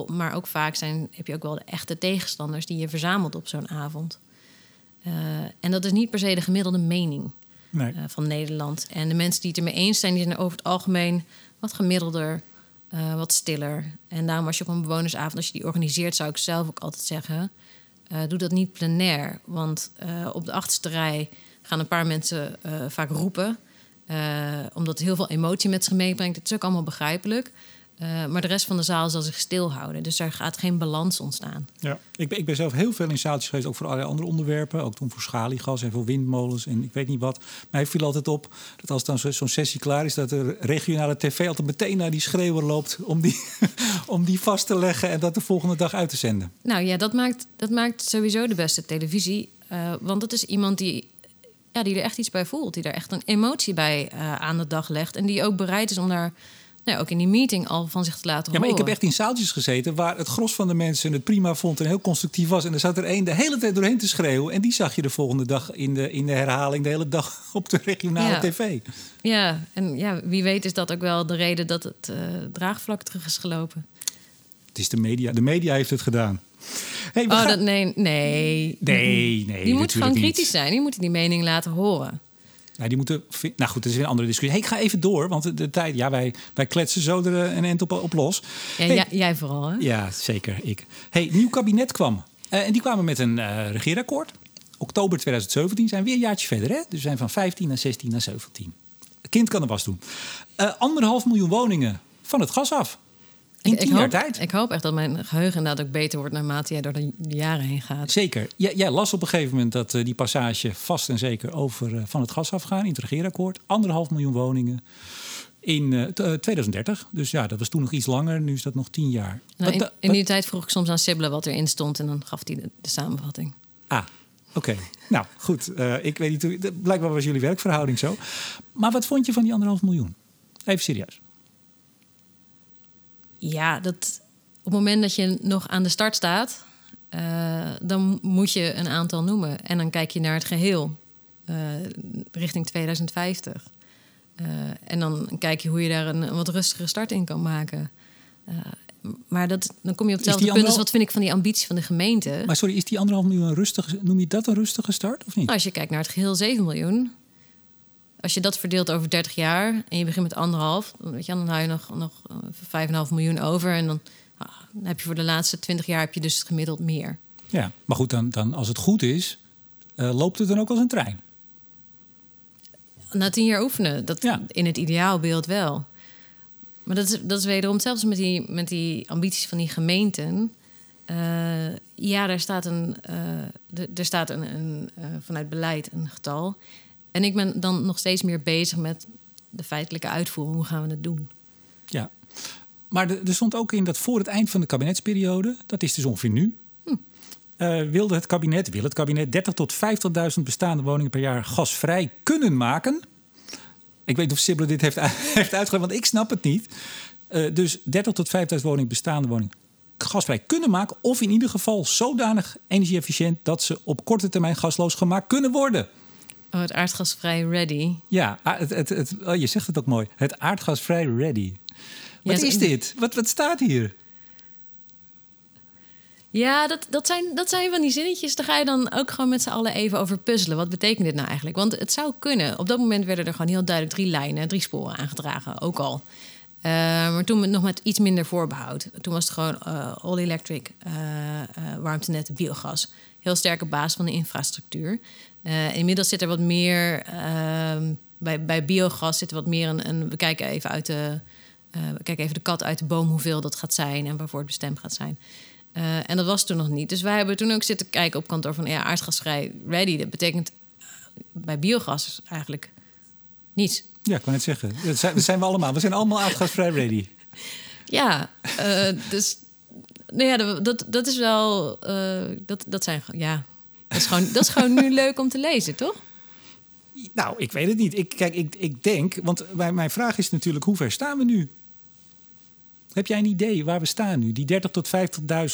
maar ook vaak zijn, heb je ook wel de echte tegenstanders die je verzamelt op zo'n avond. Uh, en dat is niet per se de gemiddelde mening uh, van Nederland. En de mensen die het ermee eens zijn, die zijn over het algemeen wat gemiddelder, uh, wat stiller. En daarom als je op een bewonersavond, als je die organiseert, zou ik zelf ook altijd zeggen: doe dat niet plenair. Want op de achterste rij gaan een paar mensen vaak roepen. omdat het heel veel emotie met zich meebrengt. Dat is ook allemaal begrijpelijk. Uh, maar de rest van de zaal zal zich stilhouden. Dus er gaat geen balans ontstaan. Ja, ik ben, ik ben zelf heel veel in zaaltjes geweest, ook voor allerlei andere onderwerpen. Ook toen voor schaliegas en voor windmolens en ik weet niet wat. Mij viel altijd op dat als dan zo'n sessie klaar is... dat de regionale tv altijd meteen naar die schreeuwer loopt... om die, [laughs] om die vast te leggen en dat de volgende dag uit te zenden. Nou ja, dat maakt, dat maakt sowieso de beste televisie. Uh, want dat is iemand die, ja, die er echt iets bij voelt. Die er echt een emotie bij uh, aan de dag legt. En die ook bereid is om daar nou, ook in die meeting al van zich te laten Ja, maar horen. ik heb echt in zaaltjes gezeten waar het gros van de mensen het prima vond en heel constructief was. En er zat er één de hele tijd doorheen te schreeuwen. En die zag je de volgende dag in de, in de herhaling de hele dag [laughs] op de regionale Ja. tv. Ja, en ja, wie weet is dat ook wel de reden dat het eh, draagvlak terug is gelopen. Het is de media. De media heeft het gedaan. Hey, Oh, gaan- dat, nee, nee. Nee, nee, Die moet gewoon niet. kritisch zijn. Die moeten die mening laten horen. Ja, die moeten. Nou goed, dat is weer een andere discussie. Hey, ik ga even door, want de, de tijd. Ja, wij, wij kletsen zo er eh, een eind op, op los. Ja, Hey, jij, jij vooral, hè? Ja, zeker. Ik. Hey, nieuw kabinet kwam. Eh, en die kwamen met een eh regeerakkoord. Oktober 2017 zijn we weer een jaartje verder. Hè? Dus we zijn van 15 naar 16 naar 17. Het kind kan de was doen. Eh, anderhalf miljoen woningen van het gas af. In Ik- hoop, tijd. Ik hoop echt dat mijn geheugen inderdaad ook beter wordt naarmate jij door de jaren heen gaat. Zeker. Jij, jij las op een gegeven moment dat eh, die passage vast en zeker over eh, van het gas afgaan in het regeerakkoord. Anderhalf miljoen woningen in eh, t- eh, 2030. Dus ja, dat was toen nog iets langer. Nu is dat nog tien jaar. Nou, in, die tijd vroeg ik soms aan Sibylle wat erin stond en dan gaf hij de, de samenvatting. Ah, oké. Nou, goed. Ik weet niet hoe... Blijkbaar was jullie werkverhouding zo. Maar wat vond je van die anderhalf miljoen? Even serieus. Ja, dat, op het moment dat je nog aan de start staat, eh, dan moet je een aantal noemen. En dan kijk je naar het geheel eh, richting 2050. Eh, en dan kijk je hoe je daar een, een wat rustigere start in kan maken. Maar dat, dan kom je op hetzelfde punt als wat vind ik van die ambitie van de gemeente. Maar sorry, is die anderhalf miljoen een rustige... Noem je dat een rustige start of niet? Nou, als je kijkt naar het geheel 7 miljoen. Als je dat verdeelt over 30 jaar en je begint met anderhalf, dan, weet je, dan hou je nog, nog eh, 5,5 miljoen over. En dan, ah, dan heb je voor de laatste 20 jaar heb je dus gemiddeld meer. Ja, maar goed, dan, dan als het goed is, eh, loopt het dan ook als een trein. Na 10 jaar oefenen, dat Ja. in het ideaalbeeld wel. Maar dat is, dat is wederom zelfs met die, met die ambities van die gemeenten. Eh, ja, daar staat, een, eh, er- staat een, een, eh, vanuit beleid een getal. En ik ben dan nog steeds meer bezig met de feitelijke uitvoering. Hoe gaan we het doen? Ja. Maar er stond ook in dat voor het eind van de kabinetsperiode, dat is dus ongeveer nu, eh, wilde het kabinet, wil het kabinet 30 tot 50.000 bestaande woningen per jaar gasvrij kunnen maken. Ik weet niet of Sibylle dit heeft, [laughs] heeft uitgelegd, want ik snap het niet. Eh, dus 30 tot 50.000 woningen, bestaande woningen, gasvrij kunnen maken. Of in ieder geval zodanig energie-efficiënt dat ze op korte termijn gasloos gemaakt kunnen worden. Oh, het aardgasvrij ready. Ja, ah, het, het, het, oh, je zegt het ook mooi. Het aardgasvrij ready. Wat Ja, is dit? Wat, wat staat hier? Ja, dat, dat, zijn, dat zijn van die zinnetjes. Daar ga je dan ook gewoon met z'n allen even over puzzelen. Wat betekent dit nou eigenlijk? Want het zou kunnen. Op dat moment werden er gewoon heel duidelijk drie lijnen, drie sporen aangedragen. Ook al. Eh, maar toen met- nog met iets minder voorbehoud. Toen was het gewoon eh, all electric, eh warmtenet, biogas. Heel sterke basis van de infrastructuur. Eh, inmiddels zit er wat meer... ehm, bij, bij biogas zit er wat meer een... een we kijken even uit de... we kijken even de kat uit de boom hoeveel dat gaat zijn en waarvoor het bestemd gaat zijn. Eh, en dat was toen nog niet. Dus wij hebben toen ook zitten kijken op kantoor van ja, aardgasvrij ready. Dat betekent bij biogas eigenlijk niets. Ja, ik kan het zeggen. Dat zijn, dat zijn we allemaal. We zijn allemaal aardgasvrij ready. [laughs] Ja, dus nou ja, dat- dat, is wel. dat, dat zijn ja. Dat is, gewoon, dat is gewoon nu [laughs] leuk om te lezen, toch? Nou, ik weet het niet. Ik, kijk, ik, ik denk, want mijn, mijn vraag is natuurlijk, hoe ver staan we nu? Heb jij een idee waar we staan nu? Die 30 tot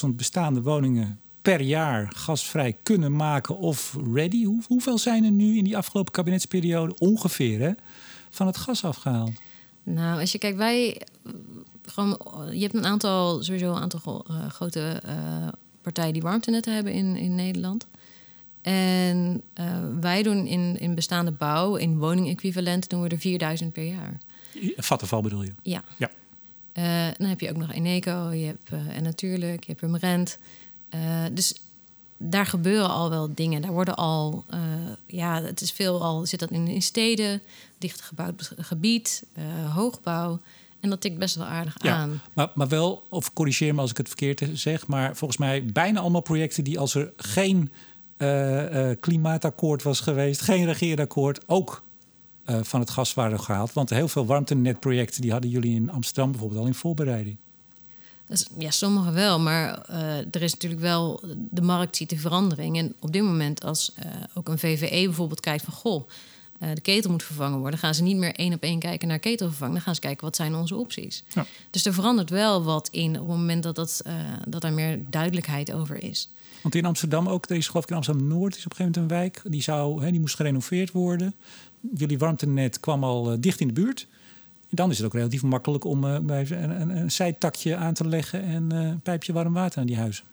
50.000 bestaande woningen per jaar gasvrij kunnen maken of ready? Hoe, hoeveel zijn er nu in die afgelopen kabinetsperiode ongeveer hè, van het gas afgehaald? Nou, als je kijkt, wij. Gewoon, je hebt een aantal, sowieso een aantal eh, grote eh, partijen die warmtenetten hebben in, in Nederland. En eh, wij doen in, in bestaande bouw, in woningequivalent, doen we er 4000 per jaar. Vattenval bedoel je? Ja. Ja. Eh, dan heb je ook nog Eneco, je hebt eh, en natuurlijk, je hebt. Eh dus daar gebeuren al wel dingen. Daar worden al, ja, het is veel al, zit dat in, in steden, dicht gebouwd gebied, hoogbouw. En dat tikt best wel aardig Ja, aan. maar, maar wel, of corrigeer me als ik het verkeerd zeg, maar volgens mij bijna allemaal projecten die als er geen eh, eh, klimaatakkoord was geweest, geen regeerakkoord, ook eh, van het gas waren gehaald. Want heel veel warmtenetprojecten die hadden jullie in Amsterdam bijvoorbeeld al in voorbereiding. Ja, sommige wel, maar er is natuurlijk wel, de markt ziet de verandering. En op dit moment, als ook een VVE bijvoorbeeld kijkt van, goh, de ketel moet vervangen worden, gaan ze niet meer één op één kijken naar ketelvervanging. Dan gaan ze kijken wat zijn onze opties. Ja. Dus er verandert wel wat in op het moment dat, dat, dat er meer duidelijkheid over is. Want in Amsterdam ook, is geloof ik in Amsterdam-Noord is op een gegeven moment een wijk. Die, zou, hè, die moest gerenoveerd worden. Jullie warmtenet kwam al eh, dicht in de buurt. En dan is het ook relatief makkelijk om eh, bij een, een, een zijtakje aan te leggen... en eh, een pijpje warm water aan die huizen.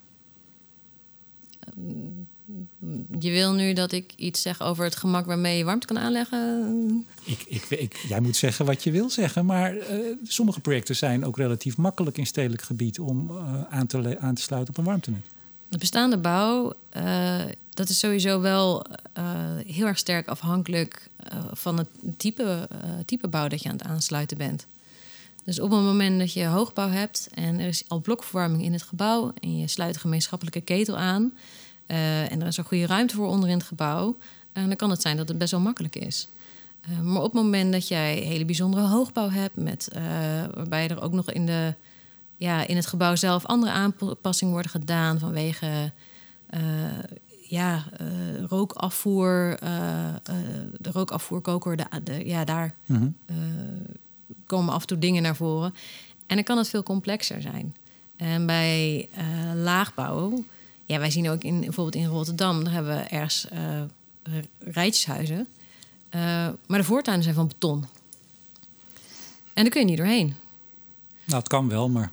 Je wil nu dat ik iets zeg over het gemak waarmee je warmte kan aanleggen? Ik, ik, ik, jij moet zeggen wat je wil zeggen, maar sommige projecten zijn ook relatief makkelijk in stedelijk gebied om aan, te aan te sluiten op een warmtenet. De bestaande bouw, eh, dat is sowieso wel eh, heel erg sterk afhankelijk eh, van het type, type bouw dat je aan het aansluiten bent. Dus op het moment dat je hoogbouw hebt en er is al blokverwarming in het gebouw en je sluit een gemeenschappelijke ketel aan en er is een goede ruimte voor onderin het gebouw, dan kan het zijn dat het best wel makkelijk is. Maar op het moment dat jij hele bijzondere hoogbouw hebt, met, waarbij er ook nog in, de, ja, in het gebouw zelf andere aanpassingen worden gedaan vanwege eh, ja, eh, rookafvoer, eh, de rookafvoerkoker, de, de- ja, daar Mhm. komen af en toe dingen naar voren. En dan kan het veel complexer zijn. En bij laagbouw, ja, wij zien ook in, bijvoorbeeld in Rotterdam, daar hebben we ergens rijtjeshuizen. Maar de voortuinen zijn van beton. En daar kun je niet doorheen. Nou, het kan wel, maar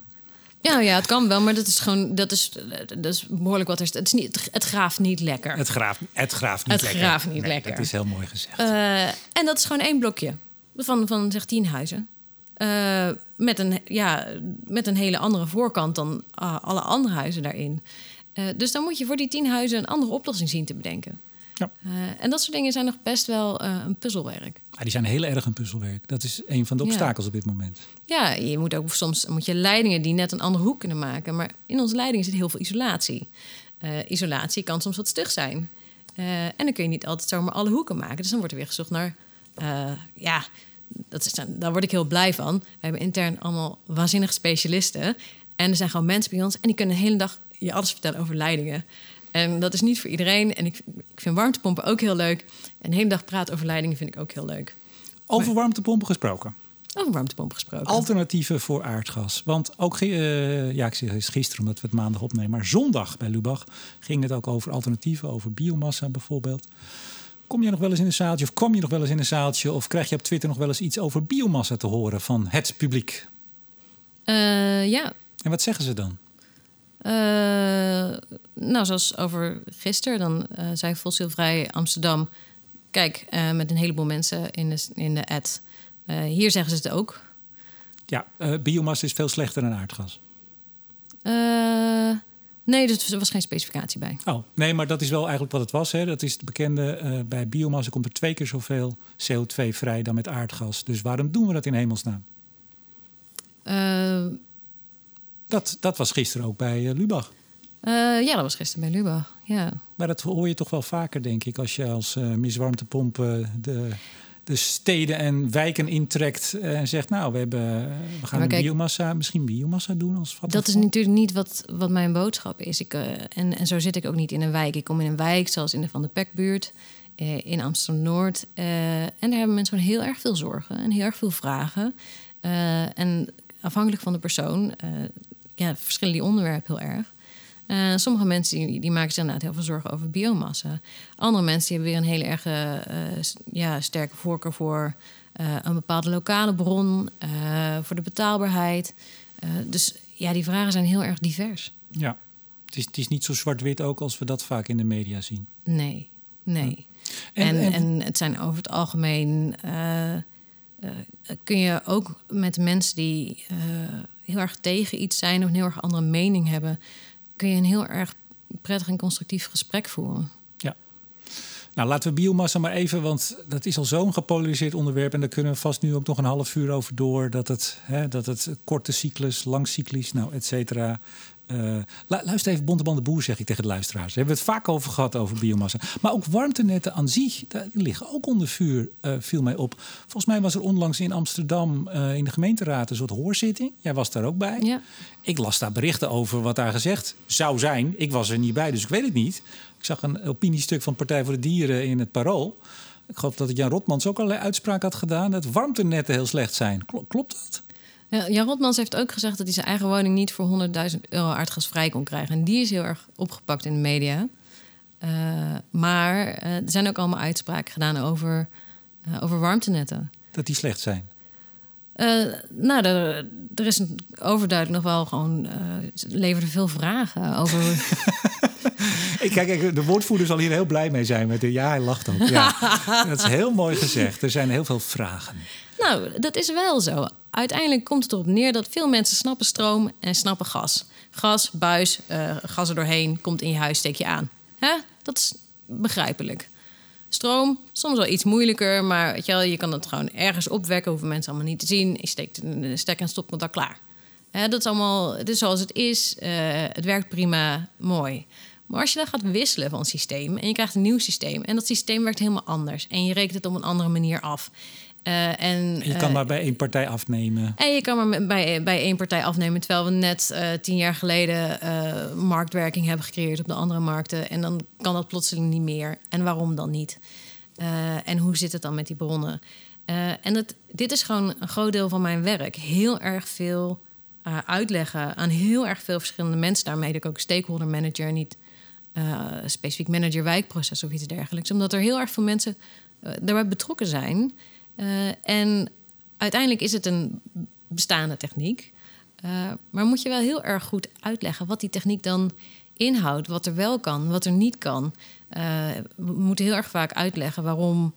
Ja, ja, het kan wel, maar dat is gewoon, dat is, dat is behoorlijk wat er. Het, is niet, het graaft niet lekker. het graaft, het graaft niet Het lekker. graaft niet Nee, lekker. Dat is heel mooi gezegd. Eh, en dat is gewoon één blokje van, van zeg tien huizen. Eh, met, een, ja, met een hele andere voorkant dan ah, alle andere huizen daarin. Eh, dus dan moet je voor die tien huizen een andere oplossing zien te bedenken. Ja. Eh, en dat soort dingen zijn nog best wel eh, een puzzelwerk. Ah, die zijn heel erg een puzzelwerk. Dat is een van de Ja. obstakels op dit moment. Ja, je moet ook soms moet je leidingen die net een andere hoek kunnen maken. Maar in onze leidingen zit heel veel isolatie. Eh, isolatie kan soms wat stug zijn. En dan kun je niet altijd zomaar alle hoeken maken. Dus dan wordt er weer gezocht naar. ja, dat is, dan- daar word ik heel blij van. We hebben intern allemaal waanzinnige specialisten. En er zijn gewoon mensen bij ons en die kunnen de hele dag je alles vertellen over leidingen. En dat is niet voor iedereen. En ik, ik vind warmtepompen ook heel leuk. En de hele dag praten over leidingen vind ik ook heel leuk. Over warmtepompen gesproken. Over warmtepompen gesproken. Alternatieven voor aardgas. Want ook, eh, ja, ik zeg het gisteren omdat we het maandag opnemen, maar zondag bij Lubach ging het ook over alternatieven, over biomassa bijvoorbeeld. Kom je nog wel eens in een zaaltje of kwam je nog wel eens in een zaaltje of krijg je op Twitter nog wel eens iets over biomassa te horen van het publiek? Eh, ja, En wat zeggen ze dan? Eh, nou, zoals over gisteren, dan eh, zei Fossielvrij Amsterdam... Kijk, eh, met een heleboel mensen in de, in de ad. Hier zeggen ze het ook. Ja, biomassa is veel slechter dan aardgas. Nee, dus er was geen specificatie bij. Oh, nee, maar dat is wel eigenlijk wat het was. Hè. Dat is de bekende, bij biomassa komt er twee keer zoveel CO2 vrij dan met aardgas. Dus waarom doen we dat in hemelsnaam? Dat, dat was gisteren ook bij eh, Lubach. eh, ja, dat was gisteren bij Lubach. Ja. Maar dat hoor je toch wel vaker, denk ik, als je als uh, Miss Warmtepomp de, de steden en wijken intrekt en zegt, nou, we, hebben, we gaan kijk- biomassa, misschien biomassa doen als wat Dat is natuurlijk niet wat, wat mijn boodschap is. Ik, en, en zo zit ik ook niet in een wijk. Ik kom in een wijk, zoals in de Van de Pekbuurt, in Amsterdam-Noord. eh, en daar hebben mensen gewoon heel erg veel zorgen en heel erg veel vragen. En afhankelijk van de persoon ja, verschillen die onderwerpen heel erg. Eh, sommige mensen die, die maken zich inderdaad heel veel zorgen over biomassa. Andere mensen die hebben weer een hele erg eh, ja, sterke voorkeur voor eh, een bepaalde lokale bron, voor de betaalbaarheid. Dus ja, die vragen zijn heel erg divers. Ja, het is, het is niet zo zwart-wit ook als we dat vaak in de media zien. Nee, nee. En- En, en- en, het zijn over het algemeen. kun je ook met mensen die heel erg tegen iets zijn of een heel erg andere mening hebben, kun je een heel erg prettig en constructief gesprek voeren. Ja. Nou, laten we biomassa maar even, want dat is al zo'n gepolariseerd onderwerp. En daar kunnen we vast nu ook nog een half uur over door. Dat het, hè, dat het korte cyclus, lang cyclisch, nou, et cetera. Eh, lu- luister even, Bonteband de Boer, zeg ik tegen de luisteraars. Daar hebben we het vaak over gehad, over biomassa. Maar ook warmtenetten aan zich, die liggen ook onder vuur, eh, viel mij op. Volgens mij was er onlangs in Amsterdam eh, in de gemeenteraad een soort hoorzitting. Jij was daar ook bij. Ja. Ik las daar berichten over wat daar gezegd zou zijn. Ik was er niet bij, dus ik weet het niet. Ik zag een opiniestuk van Partij voor de Dieren in het Parool. Ik geloof dat Jan Rotmans ook allerlei uitspraken had gedaan... dat warmtenetten heel slecht zijn. Klopt dat? Ja, Jan Rotmans heeft ook gezegd dat hij zijn eigen woning niet voor 100.000 euro aardgasvrij kon krijgen. En die is heel erg opgepakt in de media. Uh, maar uh, er zijn ook allemaal uitspraken gedaan over, uh, over warmtenetten. Dat die slecht zijn? Nou, er, er, is overduidelijk nog wel gewoon... leverde veel vragen over... [laughs] ik, kijk, de woordvoerder zal hier heel blij mee zijn. Met de, ja, hij lacht ook. Ja. [laughs] dat is heel mooi gezegd. Er zijn heel veel vragen. Nou, dat is wel zo. Uiteindelijk komt het erop neer dat veel mensen snappen stroom en snappen gas. Gas, buis, uh, gas er doorheen, komt in je huis, steek je aan. Hè? Dat is begrijpelijk. Stroom, soms wel iets moeilijker, maar weet je, wel, je kan het gewoon ergens opwekken, hoeven mensen allemaal niet te zien. Je steekt een stek en stopcontact klaar. Dat is allemaal, het is zoals het is. Uh, het werkt prima, mooi. Maar als je dan gaat wisselen van systeem en je krijgt een nieuw systeem en dat systeem werkt helemaal anders en je rekent het op een andere manier af uh, en, je kan uh, maar bij één partij afnemen. En je kan maar bij, bij één partij afnemen. Terwijl we net uh, tien jaar geleden marktwerking hebben gecreëerd op de andere markten. En dan kan dat plotseling niet meer. En waarom dan niet? en hoe zit het dan met die bronnen? en het, dit is gewoon een groot deel van mijn werk. Heel erg veel uitleggen aan heel erg veel verschillende mensen. Daarmee ik ook stakeholder manager, niet specifiek manager wijkproces of iets dergelijks. Omdat er heel erg veel mensen daarbij betrokken zijn. Uh, en uiteindelijk is het een bestaande techniek. Uh, maar moet je wel heel erg goed uitleggen wat die techniek dan inhoudt, wat er wel kan, wat er niet kan. Uh, we moeten heel erg vaak uitleggen waarom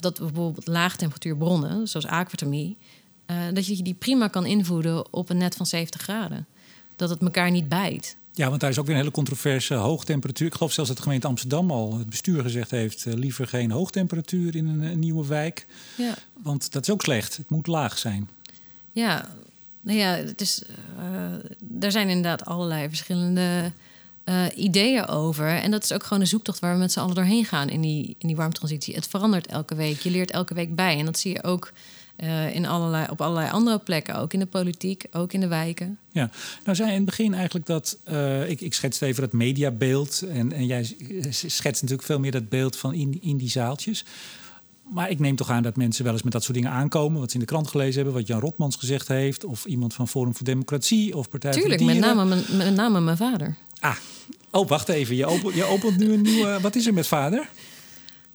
dat bijvoorbeeld laagtemperatuurbronnen, zoals aquathermie, dat je die prima kan invoeden op een net van 70 graden. Dat het elkaar niet bijt. Ja, want daar is ook weer een hele controverse hoogtemperatuur. Ik geloof zelfs dat de gemeente Amsterdam al het bestuur gezegd heeft... Uh, liever geen hoogtemperatuur in een, een, nieuwe wijk. Ja. Want dat is ook slecht. Het moet laag zijn. Ja, nou ja, het is, uh, er zijn inderdaad allerlei verschillende uh, ideeën over. En dat is ook gewoon een zoektocht waar we met z'n allen doorheen gaan in die, in die warmtransitie. Het verandert elke week. Je leert elke week bij. En dat zie je ook uh, in allerlei, op allerlei andere plekken, ook in de politiek, ook in de wijken. Ja, nou zei in het begin eigenlijk dat, uh, ik, ik schets even dat mediabeeld en, en jij schetst natuurlijk veel meer dat beeld van in, in die zaaltjes. Maar ik neem toch aan dat mensen wel eens met dat soort dingen aankomen. Wat ze in de krant gelezen hebben, wat Jan Rotmans gezegd heeft. Of iemand van Forum voor Democratie of Partij Tuurlijk, voor de Dieren. Met name, met name mijn vader. Ah, oh, wacht even. Je opent, je opent nu een nieuwe... Wat is er met vader?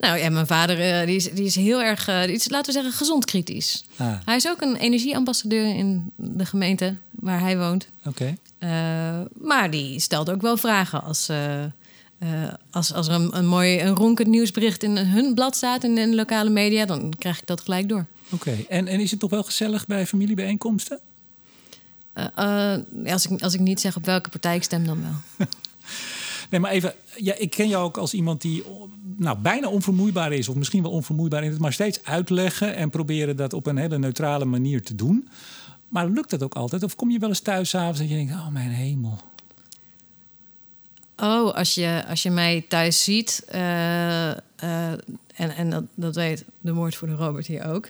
Nou ja, mijn vader uh, die is, die is heel erg, uh, is, laten we zeggen, gezond kritisch. Ah. Hij is ook een energieambassadeur in de gemeente waar hij woont. Oké. Okay. Uh, maar die stelt ook wel vragen als, als, als er een, een mooi een ronkend nieuwsbericht in hun blad staat in de lokale media, dan krijg ik dat gelijk door. Oké, en, en is het toch wel gezellig bij familiebijeenkomsten? als, ik, als ik niet zeg op welke partij ik stem, dan wel. [laughs] nee, maar even, ja, ik ken jou ook als iemand die nou, bijna onvermoeibaar is, of misschien wel onvermoeibaar in het maar steeds uitleggen en proberen dat op een hele neutrale manier te doen. Maar lukt dat ook altijd? Of kom je wel eens thuis s'avonds en je denkt, oh mijn hemel. Oh, als je, als je mij thuis ziet, uh, uh, en, en dat, dat weet de woordvoerder Robert hier ook,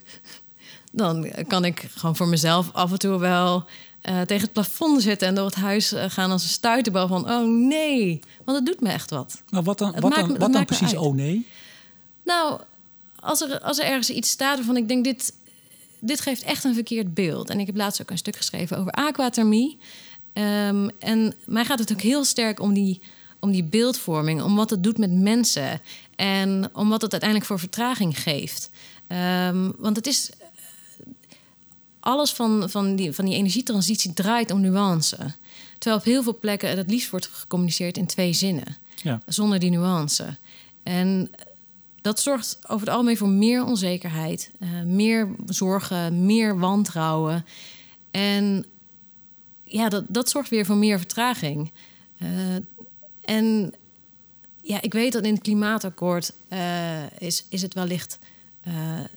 dan kan ik gewoon voor mezelf af en toe wel uh, tegen het plafond zitten en door het huis gaan als een stuiterbal van oh nee, want het doet me echt wat. Nou, wat dan, wat dan, wat dan precies oh nee? Nou, als er, als er ergens iets staat waarvan ik denk dit, dit geeft echt een verkeerd beeld. En ik heb laatst ook een stuk geschreven over aquathermie. Um, en mij gaat het ook heel sterk om die, om die beeldvorming, om wat het doet met mensen en om wat het uiteindelijk voor vertraging geeft. Um, want het is alles van, van, die, van die energietransitie draait om nuance. Terwijl op heel veel plekken het liefst wordt gecommuniceerd in twee zinnen. Ja. Zonder die nuance. En dat zorgt over het algemeen voor meer onzekerheid, uh, meer zorgen, meer wantrouwen. En ja, dat, dat zorgt weer voor meer vertraging. Uh, en ja, ik weet dat in het klimaatakkoord uh, is, is het wellicht uh,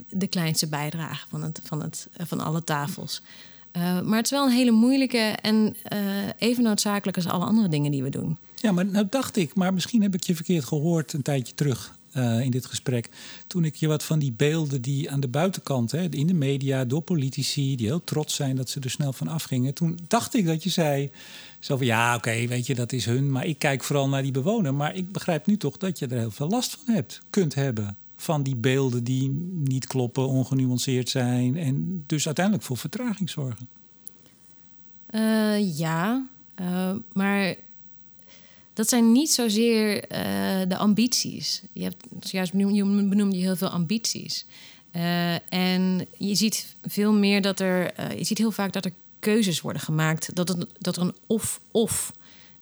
de kleinste bijdrage van, het, van, het, van alle tafels. Uh, maar het is wel een hele moeilijke en even noodzakelijk als alle andere dingen die we doen. Ja, maar nou dacht ik, maar misschien heb ik je verkeerd gehoord een tijdje terug in dit gesprek. Toen ik je wat van die beelden die aan de buitenkant, hè, in de media, door politici, die heel trots zijn dat ze er snel van afgingen. Toen dacht ik dat je zei. Zo van ja, oké, weet je, dat is hun. Maar ik kijk vooral naar die bewoner. Maar ik begrijp nu toch dat je er heel veel last van hebt, kunt hebben van die beelden die niet kloppen, ongenuanceerd zijn en dus uiteindelijk voor vertraging zorgen? Uh, ja, uh, maar dat zijn niet zozeer uh, de ambities. Je hebt juist benoemde je heel veel ambities. en je ziet veel meer dat er, je ziet heel vaak dat er keuzes worden gemaakt, dat, dat er een of-of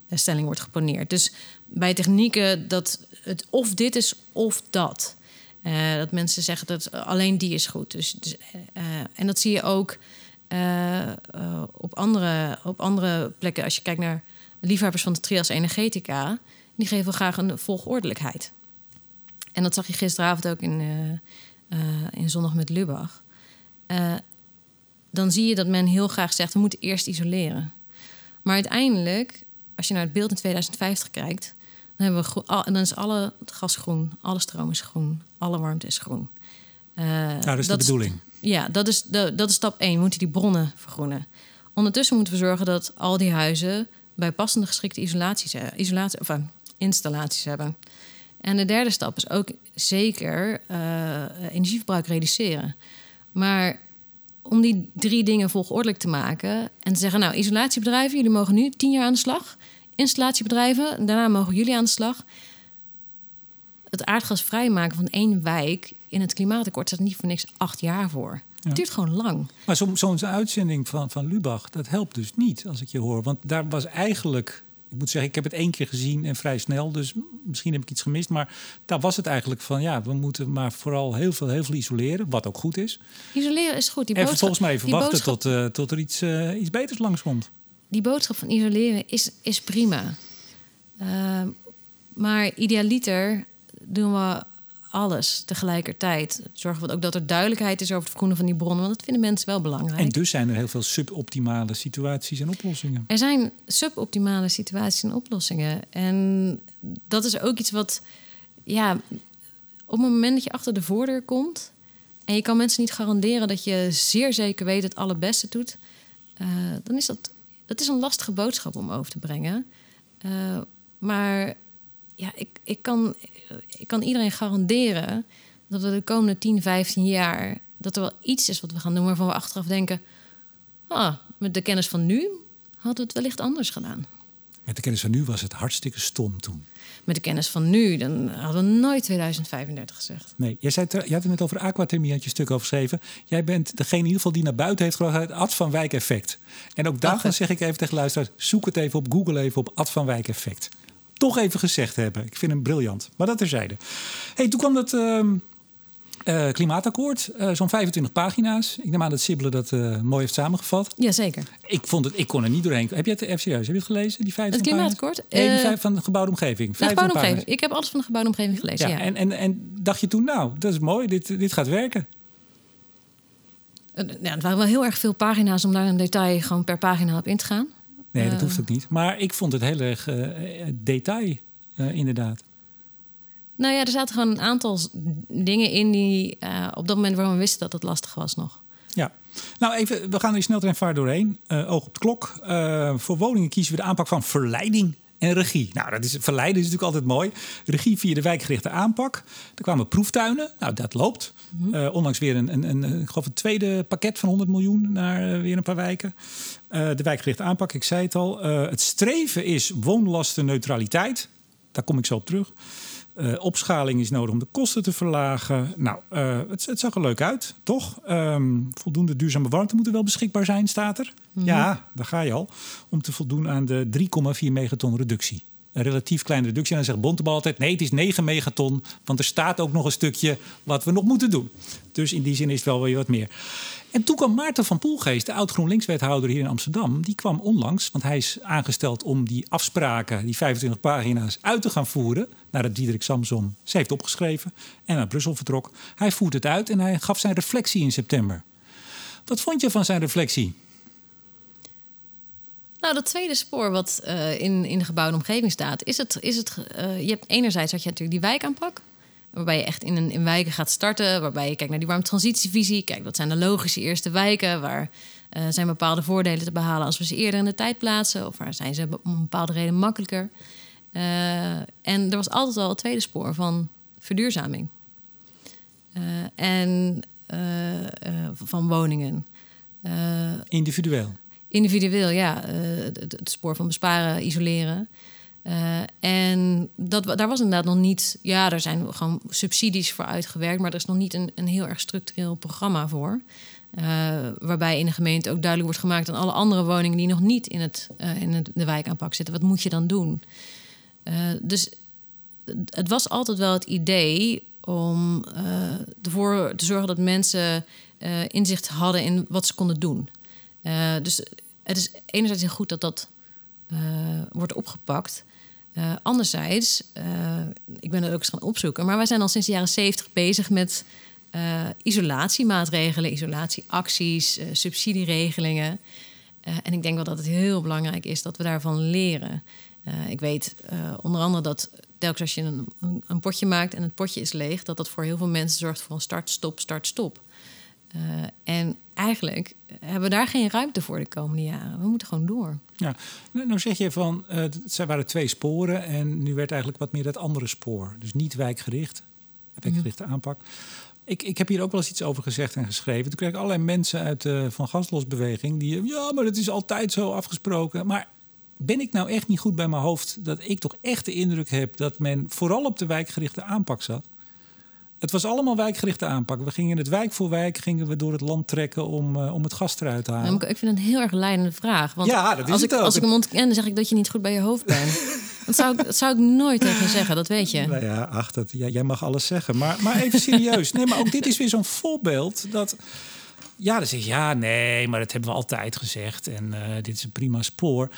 stelling wordt geponeerd. Dus bij technieken dat het of dit is of dat. Uh, dat mensen zeggen dat alleen die is goed. Dus, dus uh, en dat zie je ook uh, op, andere, op andere plekken. Als je kijkt naar liefhebbers van de trias energetica, die geven graag een volgordelijkheid. En dat zag je gisteravond ook in, in Zondag met Lubach. dan zie je dat men heel graag zegt: we moeten eerst isoleren. Maar uiteindelijk, als je naar het beeld in 2050 kijkt, dan, hebben we en dan is alle gas groen, alle stroom is groen, alle warmte is groen. Uh, nou, dat is de bedoeling. ja, dat is, de, dat is stap 1. We moeten die bronnen vergroenen. Ondertussen moeten we zorgen dat al die huizen bij passende geschikte isolaties, isolatie, of, uh, installaties hebben. En de derde stap is ook zeker uh, energieverbruik reduceren. Maar om die drie dingen volgordelijk te maken en te zeggen: Nou, isolatiebedrijven, jullie mogen nu tien jaar aan de slag installatiebedrijven. Daarna mogen jullie aan de slag. Het aardgas vrijmaken van één wijk in het klimaatakkoord staat niet voor niks acht jaar voor. Het duurt gewoon lang. Maar zo'n zo uitzending van, van Lubach, dat helpt dus niet als ik je hoor. Want daar was eigenlijk ik moet zeggen, ik heb het één keer gezien en vrij snel. Dus misschien heb ik iets gemist. Maar daar was het eigenlijk van, ja, we moeten maar vooral heel veel, heel veel isoleren. Wat ook goed is. Isoleren is goed. Die en volgens mij even wachten tot, uh, tot er iets, uh, iets beters langskomt die boodschap van isoleren is, is prima. Uh, maar idealiter doen we alles tegelijkertijd. Zorgen we ook dat er duidelijkheid is over het vergroenen van die bronnen. Want dat vinden mensen wel belangrijk. En dus zijn er heel veel suboptimale situaties en oplossingen. Er zijn suboptimale situaties en oplossingen. En dat is ook iets wat, ja, op het moment dat je achter de voordeur komt. en je kan mensen niet garanderen dat je zeer zeker weet het allerbeste doet. Uh, dan is dat dat is een lastige boodschap om over te brengen. Uh, maar ja, ik, ik, kan, ik kan iedereen garanderen dat we de komende 10, 15 jaar... dat er wel iets is wat we gaan doen waarvan we achteraf denken... Ah, met de kennis van nu hadden we het wellicht anders gedaan. Met de kennis van nu was het hartstikke stom toen met de kennis van nu, dan hadden we nooit 2035 gezegd. Nee, jij, zei, je had het net over aquathermie, had je stuk over geschreven. Jij bent degene in ieder geval die naar buiten heeft gebracht het Ad van Wijk effect. En ook daarvan zeg ik even tegen luisteraars, zoek het even op, google even op Ad van Wijk effect. Toch even gezegd hebben. Ik vind hem briljant. Maar dat terzijde. hey, toen kwam dat... Uh, uh, klimaatakkoord, uh, zo'n 25 pagina's. Ik neem aan dat Sibylle dat uh, mooi heeft samengevat. Jazeker. Ik vond het, ik kon er niet doorheen. Heb je het even serieus? Heb je het gelezen? Die 25 het klimaatakkoord? Nee, die van de gebouwde omgeving. De gebouwde omgeving. Ik heb alles van de gebouwde omgeving gelezen. Ja, ja. En, en, en dacht je toen, nou, dat is mooi, dit, dit gaat werken? ja, het waren wel heel erg veel pagina's om daar in detail gewoon per pagina op in te gaan. Nee, dat hoeft ook niet. Maar ik vond het heel erg detail, inderdaad. Nou ja, er zaten gewoon een aantal dingen in die uh, op dat moment waarom we wisten dat het lastig was nog. Ja, nou even, we gaan er snel vaar doorheen. Uh, oog op de klok. Uh, voor woningen kiezen we de aanpak van verleiding en regie. Nou, dat is, verleiden is natuurlijk altijd mooi. Regie via de wijkgerichte aanpak. Er kwamen proeftuinen. Nou, dat loopt. Mm -hmm. onlangs weer een, een, een, ik geloof een tweede pakket van 100 miljoen naar weer een paar wijken. de wijkgerichte aanpak, ik zei het al. het streven is woonlastenneutraliteit. Daar kom ik zo op terug. Uh, opschaling is nodig om de kosten te verlagen. Nou, uh, het, het, zag er leuk uit, toch? Um, voldoende duurzame warmte moet er wel beschikbaar zijn, staat er. Mm -hmm. Ja, daar ga je al. Om te voldoen aan de 3,4 megaton reductie. Een relatief kleine reductie. En dan zegt Bontebal altijd: nee, het is 9 megaton. Want er staat ook nog een stukje wat we nog moeten doen. Dus in die zin is het wel weer wat meer. En toen kwam Maarten van Poelgeest, de oud-GroenLinks-wethouder hier in Amsterdam. Die kwam onlangs, want hij is aangesteld om die afspraken, die 25 pagina's, uit te gaan voeren. Nadat Diederik Samsom ze heeft opgeschreven en naar Brussel vertrok. Hij voert het uit en hij gaf zijn reflectie in september. Wat vond je van zijn reflectie? Nou, dat tweede spoor wat uh, in, in de gebouwde omgeving staat, is het. Is het uh, je hebt enerzijds had je natuurlijk die wijkaanpak. Waarbij je echt in, een, in wijken gaat starten. Waarbij je kijkt naar die warmtransitievisie. Kijk, wat zijn de logische eerste wijken? Waar uh, zijn bepaalde voordelen te behalen als we ze eerder in de tijd plaatsen? Of waar zijn ze om een bepaalde reden makkelijker? Uh, en er was altijd al het tweede spoor van verduurzaming. en van woningen. Individueel? Individueel, ja. Het, het, spoor van besparen, isoleren. En dat, daar was inderdaad nog niet... Ja, er zijn gewoon subsidies voor uitgewerkt... maar er is nog niet een, een heel erg structureel programma voor. Uh, waarbij in de gemeente ook duidelijk wordt gemaakt aan alle andere woningen die nog niet in, het, uh, in het, de wijkaanpak zitten. Wat moet je dan doen? Dus het was altijd wel het idee om ervoor te zorgen dat mensen inzicht hadden in wat ze konden doen. dus het is enerzijds heel goed dat dat wordt opgepakt. Anderzijds, ik ben er ook eens gaan opzoeken, maar wij zijn al sinds de jaren zeventig bezig met uh, isolatiemaatregelen, isolatieacties, uh, subsidieregelingen. Uh, en ik denk wel dat het heel belangrijk is dat we daarvan leren. ik weet onder andere dat telkens als je een, een, potje maakt en het potje is leeg, dat dat voor heel veel mensen zorgt voor een start, stop, start, stop. En eigenlijk hebben we daar geen ruimte voor de komende jaren. We moeten gewoon door. Ja, nou, nou zeg je van, het waren twee sporen en nu werd eigenlijk wat meer dat andere spoor. Dus niet wijkgericht, wijkgerichte aanpak. Ik, ik heb hier ook wel eens iets over gezegd en geschreven. Toen kreeg ik allerlei mensen uit de Van Gaslosbeweging die... ja, maar het is altijd zo afgesproken. Maar ben ik nou echt niet goed bij mijn hoofd... dat ik toch echt de indruk heb dat men vooral op de wijkgerichte aanpak zat? Het was allemaal wijkgerichte aanpak. We gingen het wijk voor wijk gingen we door het land trekken om, uh, om het gas eruit te halen. ik vind het een heel erg leidende vraag. Want ja, dat is als, het ik, ook. als ik hem ontken, dan zeg ik dat je niet goed bij je hoofd bent. [laughs] dat, zou ik, dat zou ik nooit tegen zeggen, dat weet je. Nou ja, ach, dat, ja, jij mag alles zeggen. Maar, maar even serieus. Nee, maar ook dit is weer zo'n voorbeeld dat... Ja, dan zeg je, ja, nee, maar dat hebben we altijd gezegd. En uh, dit is een prima spoor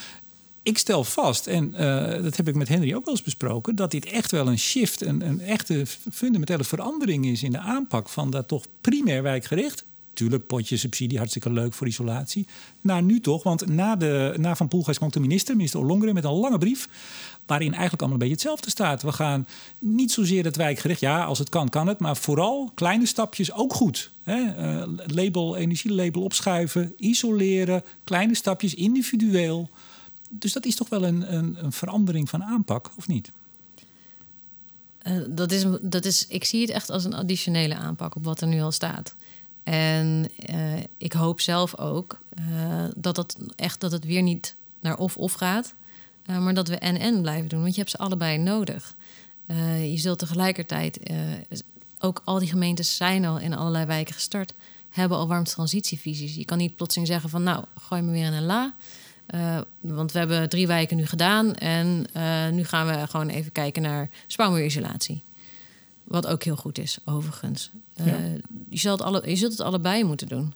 ik stel vast, en uh, dat heb ik met Henry ook wel eens besproken, dat dit echt wel een shift, een, een echte fundamentele verandering is in de aanpak van dat toch primair wijkgericht. Tuurlijk, potje subsidie, hartstikke leuk voor isolatie. Naar nu toch, want na, de, na Van Poelgeest kwam de minister, minister Ollongren, met een lange brief. Waarin eigenlijk allemaal een beetje hetzelfde staat. We gaan niet zozeer het wijkgericht, ja, als het kan, kan het. Maar vooral kleine stapjes ook goed. Hè? Uh, label, energielabel opschuiven, isoleren, kleine stapjes individueel dus dat is toch wel een, een, een verandering van aanpak, of niet? Uh, dat is, dat is, ik zie het echt als een additionele aanpak op wat er nu al staat. En uh, ik hoop zelf ook uh, dat, het echt, dat het weer niet naar of-of gaat, maar dat we en-en blijven doen. Want je hebt ze allebei nodig. je zult tegelijkertijd, ook al die gemeentes zijn al in allerlei wijken gestart, hebben al warm transitievisies. Je kan niet plotseling zeggen van nou, gooi me weer in een la. Uh, want we hebben drie wijken nu gedaan en uh, nu gaan we gewoon even kijken naar spouwmuurisolatie. Wat ook heel goed is, overigens. Uh, ja. je, zult alle, je zult het allebei moeten doen.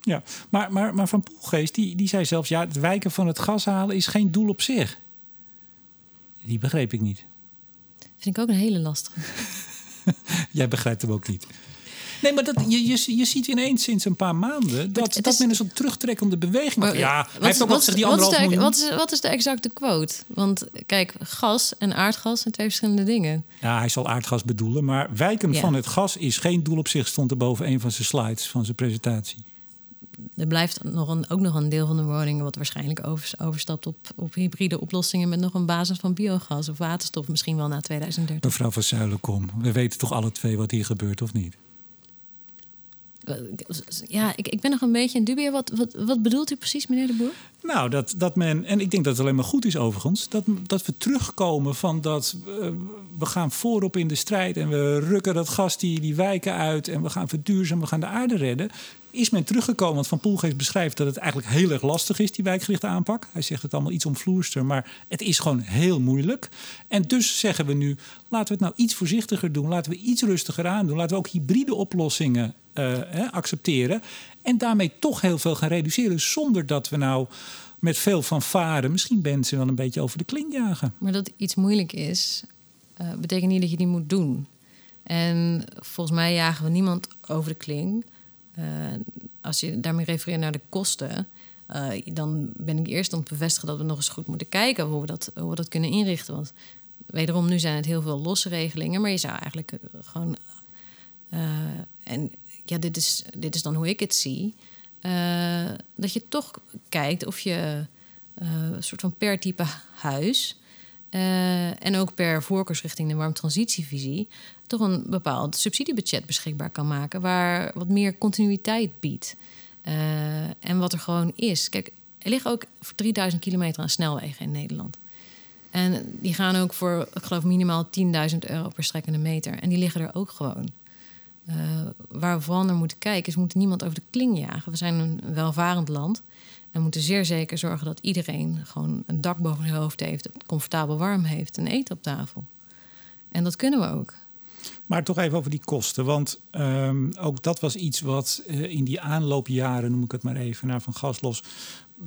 Ja, maar, maar, maar Van Poelgeest die, die zei zelfs... ja, het wijken van het gas halen is geen doel op zich. Die begreep ik niet. Vind ik ook een hele lastige. [laughs] Jij begrijpt hem ook niet. Nee, maar dat, je, je, je ziet ineens sinds een paar maanden dat, dat men een soort terugtrekkende beweging maar, Ja, hij heeft ook gezegd die anderhalf miljoen. Wat is, wat is de exacte quote? Want kijk, gas en aardgas zijn twee verschillende dingen. Ja, hij zal aardgas bedoelen, maar wijken ja. van het gas is geen doel op zich, stond er boven een van zijn slides van zijn presentatie. Er blijft nog een, ook nog een deel van de woningen wat waarschijnlijk over, overstapt op, op hybride oplossingen met nog een basis van biogas of waterstof, misschien wel na 2030. Mevrouw van Zuilenkom, we weten toch alle twee wat hier gebeurt, of niet? Ja, ik, ik ben nog een beetje in dubio. Wat, wat, wat bedoelt u precies, meneer de Boer? Nou, dat, dat men, en ik denk dat het alleen maar goed is overigens, dat, dat we terugkomen van dat uh, we gaan voorop in de strijd en we rukken dat gas die, die wijken uit en we gaan verduurzamen, we gaan de aarde redden. Is men teruggekomen, want Van Poelgeest beschrijft dat het eigenlijk heel erg lastig is, die wijkgerichte aanpak. Hij zegt het allemaal iets omvloerster, maar het is gewoon heel moeilijk. En dus zeggen we nu, laten we het nou iets voorzichtiger doen, laten we iets rustiger aan doen, laten we ook hybride oplossingen uh, accepteren. En daarmee toch heel veel gaan reduceren. Zonder dat we nou met veel van varen misschien mensen wel een beetje over de kling jagen. Maar dat iets moeilijk is, uh, betekent niet dat je die moet doen. En volgens mij jagen we niemand over de kling. Als je daarmee refereert naar de kosten, dan ben ik eerst om te bevestigen dat we nog eens goed moeten kijken hoe we dat, hoe we dat kunnen inrichten. Want wederom, nu zijn het heel veel losse regelingen, maar je zou eigenlijk gewoon. en ja, dit is, dit is dan hoe ik het zie. Uh, dat je toch kijkt of je een soort van per type huis eh, en ook per voorkeursrichting de warmtransitievisie toch een bepaald subsidiebudget beschikbaar kan maken, waar wat meer continuïteit biedt. En wat er gewoon is. Kijk, er liggen ook 3000 kilometer aan snelwegen in Nederland. En die gaan ook voor, ik geloof, minimaal 10.000 euro per strekkende meter. En die liggen er ook gewoon. Uh, waar we vooral naar moeten kijken, is we moeten niemand over de kling jagen. We zijn een welvarend land. En moeten zeer zeker zorgen dat iedereen gewoon een dak boven zijn hoofd heeft, het comfortabel warm heeft en eten op tafel. En dat kunnen we ook. Maar toch even over die kosten. Want um, ook dat was iets wat uh, in die aanloopjaren, noem ik het maar even, naar van gaslos,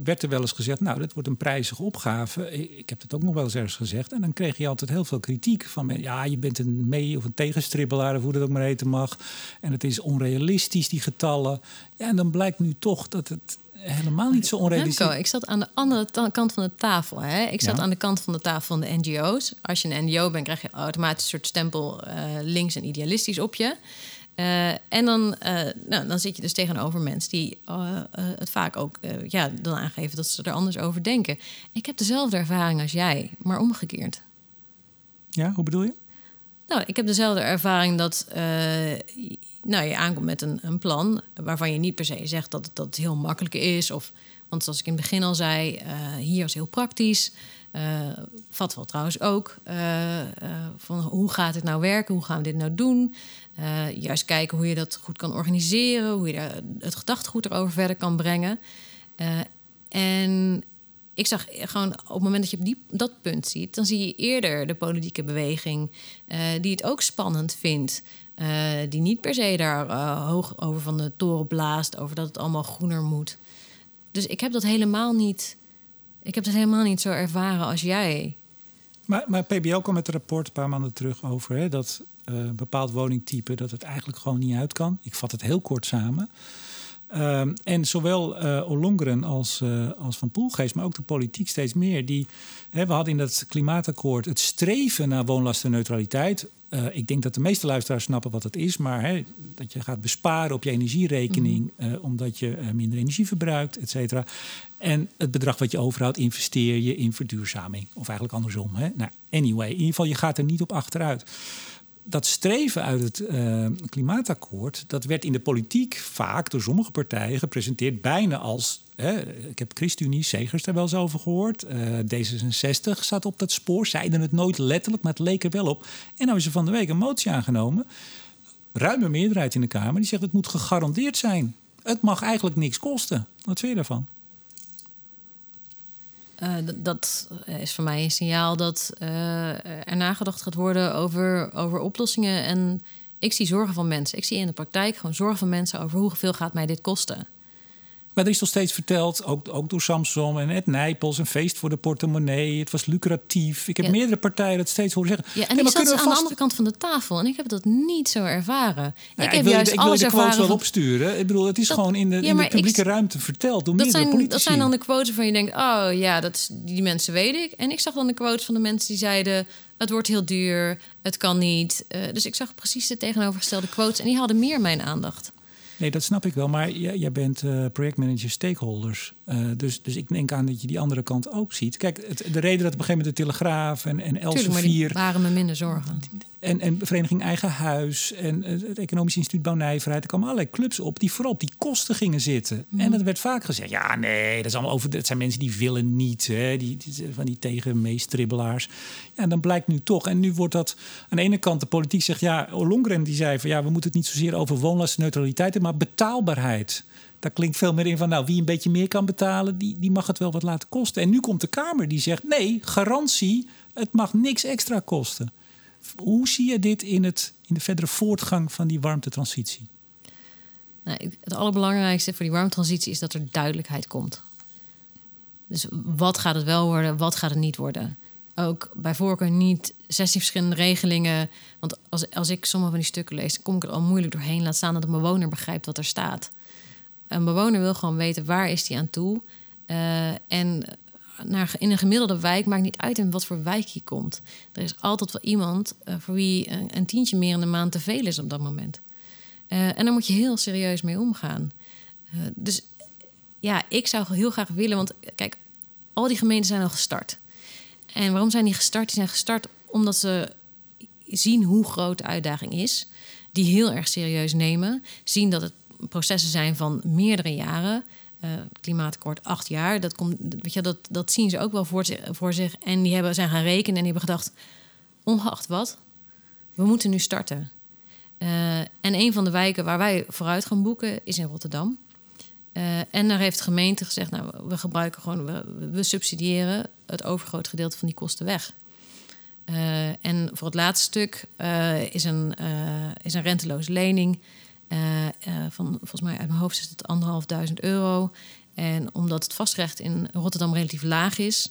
werd er wel eens gezegd, nou, dat wordt een prijzige opgave. Ik heb het ook nog wel eens ergens gezegd. En dan kreeg je altijd heel veel kritiek van, ja, je bent een mee- of een tegenstribbelaar, of hoe dat ook maar heten mag. En het is onrealistisch, die getallen. Ja, en dan blijkt nu toch dat het helemaal niet zo onrealistisch. Remco, ik zat aan de andere kant van de tafel. Hè? Ik zat aan de kant van de tafel van de NGO's. Als je een NGO bent, krijg je automatisch een soort stempel uh, links en idealistisch op je. Uh, en dan, uh, nou, dan zit je dus tegenover mensen die het vaak ook ja, dan aangeven dat ze er anders over denken. Ik heb dezelfde ervaring als jij, maar omgekeerd. Ja, hoe bedoel je? Nou, ik heb dezelfde ervaring dat nou, je aankomt met een, een plan waarvan je niet per se zegt dat, dat het heel makkelijk is. Of, want zoals ik in het begin al zei, hier is heel praktisch. Vat wel trouwens ook. Van hoe gaat het nou werken? Hoe gaan we dit nou doen? Juist kijken hoe je dat goed kan organiseren. Hoe je het gedachtegoed erover verder kan brengen. en ik zag gewoon op het moment dat je op die, dat punt ziet, dan zie je eerder de politieke beweging die het ook spannend vindt. Die niet per se daar hoog over van de toren blaast, over dat het allemaal groener moet. Dus ik heb dat helemaal niet. Ik heb dat helemaal niet zo ervaren als jij. Maar, maar PBL kwam met een rapport een paar maanden terug over hè, dat een bepaald woningtype dat het eigenlijk gewoon niet uit kan. Ik vat het heel kort samen. Um, en zowel uh, Ollongren als, uh, als Van Poelgeest, maar ook de politiek steeds meer. Die, hè, we hadden in dat klimaatakkoord het streven naar woonlastenneutraliteit. Uh, ik denk dat de meeste luisteraars snappen wat dat is. Maar hè, dat je gaat besparen op je energierekening. Mm -hmm. omdat je minder energie verbruikt, et cetera. En het bedrag wat je overhoudt, investeer je in verduurzaming. Of eigenlijk andersom. Hè? Nou, anyway, in ieder geval, je gaat er niet op achteruit dat streven uit het uh, klimaatakkoord, dat werd in de politiek vaak door sommige partijen gepresenteerd bijna als. Hè, ik heb ChristenUnie, Segers daar wel eens over gehoord. Uh, D66 zat op dat spoor, zeiden het nooit letterlijk, maar het leek er wel op. En nou is er van de week een motie aangenomen, ruime meerderheid in de Kamer, die zegt het moet gegarandeerd zijn. Het mag eigenlijk niks kosten. Wat vind je daarvan? Uh, dat is voor mij een signaal dat uh, er nagedacht gaat worden over, over oplossingen. En ik zie zorgen van mensen. Ik zie in de praktijk gewoon zorgen van mensen over hoeveel gaat mij dit kosten. Maar er is nog steeds verteld, ook, ook door Samson en het Nijpels, een feest voor de portemonnee. Het was lucratief. Ik heb ja. meerdere partijen dat steeds horen zeggen. Ja, en nee, ik zat aan de andere kant van de tafel en ik heb dat niet zo ervaren. Nou, ik heb wil, juist ik alles wil de quotes ervaren. wel opsturen. Ik bedoel, het is Dat- gewoon in de, ja, in de publieke ik- ruimte verteld door Dat meerdere zijn, politici. dat zijn dan de quotes waarvan je denkt: oh ja, dat is, die mensen weet ik. En ik zag dan de quotes van de mensen die zeiden: het wordt heel duur, het kan niet. Eh, dus ik zag precies de tegenovergestelde quotes en die hadden meer mijn aandacht. Nee, dat snap ik wel. Maar jij, jij bent eh, projectmanager stakeholders. Eh, dus, dus ik denk aan dat je die andere kant ook ziet. Kijk, het, de reden dat op een gegeven moment de Telegraaf en, en Elsevier... waren me minder zorgen. En, en Vereniging Eigen Huis en het Economisch Instituut Bouwnijverheid. Er kwamen allerlei clubs op die vooral op die kosten gingen zitten. Mhm. En dat werd vaak gezegd. Ja, nee, dat, is allemaal over, dat zijn mensen die willen niet. Hè, die, die, van die tegenmeestribbelaars. Ja, en dan blijkt nu toch. En nu wordt dat aan de ene kant de politiek zegt... Ja, Longren die zei van ja, we moeten het niet zozeer over woonlastenneutraliteit... hebben, maar betaalbaarheid. Daar klinkt veel meer in van, nou, wie een beetje meer kan betalen, die, die mag het wel wat laten kosten. En nu komt de Kamer die zegt, nee, garantie, het mag niks extra kosten. Hoe zie je dit in, het, in de verdere voortgang van die warmtetransitie? Nou, het allerbelangrijkste voor die warmtransitie is dat er duidelijkheid komt. Dus wat gaat het wel worden, wat gaat het niet worden? Ook bij voorkeur niet 16 verschillende regelingen. Want als, als ik sommige van die stukken lees, kom ik er al moeilijk doorheen. Laat staan dat een bewoner begrijpt wat er staat. Een bewoner wil gewoon weten waar is die aan toe. Eh, en naar, in een gemiddelde wijk maakt niet uit in wat voor wijk je komt. Er is altijd wel iemand eh, voor wie een, tientje meer in de maand te veel is op dat moment. Eh, en daar moet je heel serieus mee omgaan. Dus ja, ik zou heel graag willen, want kijk, al die gemeenten zijn al gestart. En waarom zijn die gestart? Die zijn gestart omdat ze zien hoe groot de uitdaging is. Die heel erg serieus nemen. Zien dat het processen zijn van meerdere jaren. Uh, klimaatakkoord acht jaar. Dat, komt, weet je, dat, dat zien ze ook wel voor zich. En die hebben, zijn gaan rekenen en die hebben gedacht... ongeacht wat, we moeten nu starten. Uh, en een van de wijken waar wij vooruit gaan boeken is in Rotterdam. Uh, en daar heeft de gemeente gezegd: Nou, we gebruiken gewoon, we, subsidiëren het overgrote gedeelte van die kosten weg. En voor het laatste stuk is, een, is een renteloze lening. Van volgens mij uit mijn hoofd is het anderhalfduizend euro. En omdat het vastrecht in Rotterdam relatief laag is,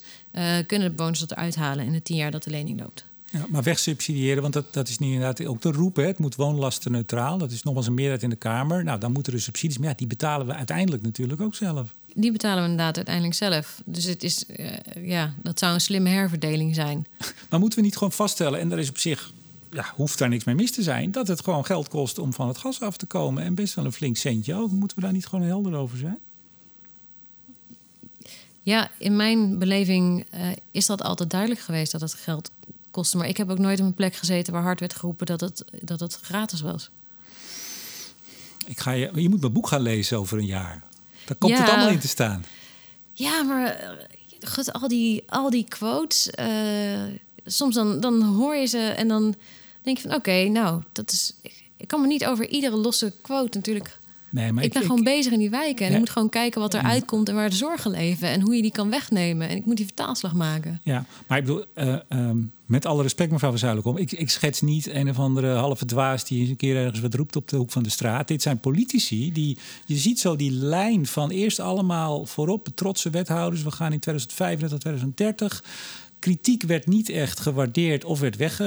kunnen de bewoners dat eruit halen in de tien jaar dat de lening loopt. Ja, maar wegsubsidiëren, want dat, dat is niet inderdaad ook te roepen. Het moet woonlastenneutraal. Dat is nogmaals een meerderheid in de Kamer. Nou, dan moeten er subsidies. Maar ja, die betalen we uiteindelijk natuurlijk ook zelf. Die betalen we inderdaad uiteindelijk zelf. Dus het is, uh, ja, dat zou een slimme herverdeling zijn. [laughs] maar moeten we niet gewoon vaststellen, en daar is op zich ja, hoeft daar niks mee mis te zijn, dat het gewoon geld kost om van het gas af te komen. En best wel een flink centje ook. Moeten we daar niet gewoon helder over zijn? Ja, in mijn beleving uh, is dat altijd duidelijk geweest dat het geld kosten. Maar ik heb ook nooit op een plek gezeten waar hard werd geroepen dat het, dat het gratis was. Ik ga je, je moet mijn boek gaan lezen over een jaar. Daar komt het allemaal in te staan. Ja, maar eh, goed, al die, al die quotes. Uh, soms dan, dan hoor je ze en dan denk je van oké, nou, dat is. Ik kan me niet over iedere losse quote natuurlijk Nee, maar ik, ben gewoon bezig in die wijken. En ik moet gewoon kijken wat eruit komt en waar de zorgen leven. En hoe je die kan wegnemen. En ik moet die vertaalslag maken. Ja, maar ik bedoel, uh, um, met alle respect, mevrouw van Zuilenkom. Ik, ik schets niet een of andere halve dwaas die eens een keer ergens wat roept op de hoek van de straat. Dit zijn politici die, je ziet zo die lijn van eerst allemaal voorop, trotse wethouders. We gaan in 2035 tot 2030 kritiek werd niet echt gewaardeerd of werd weg.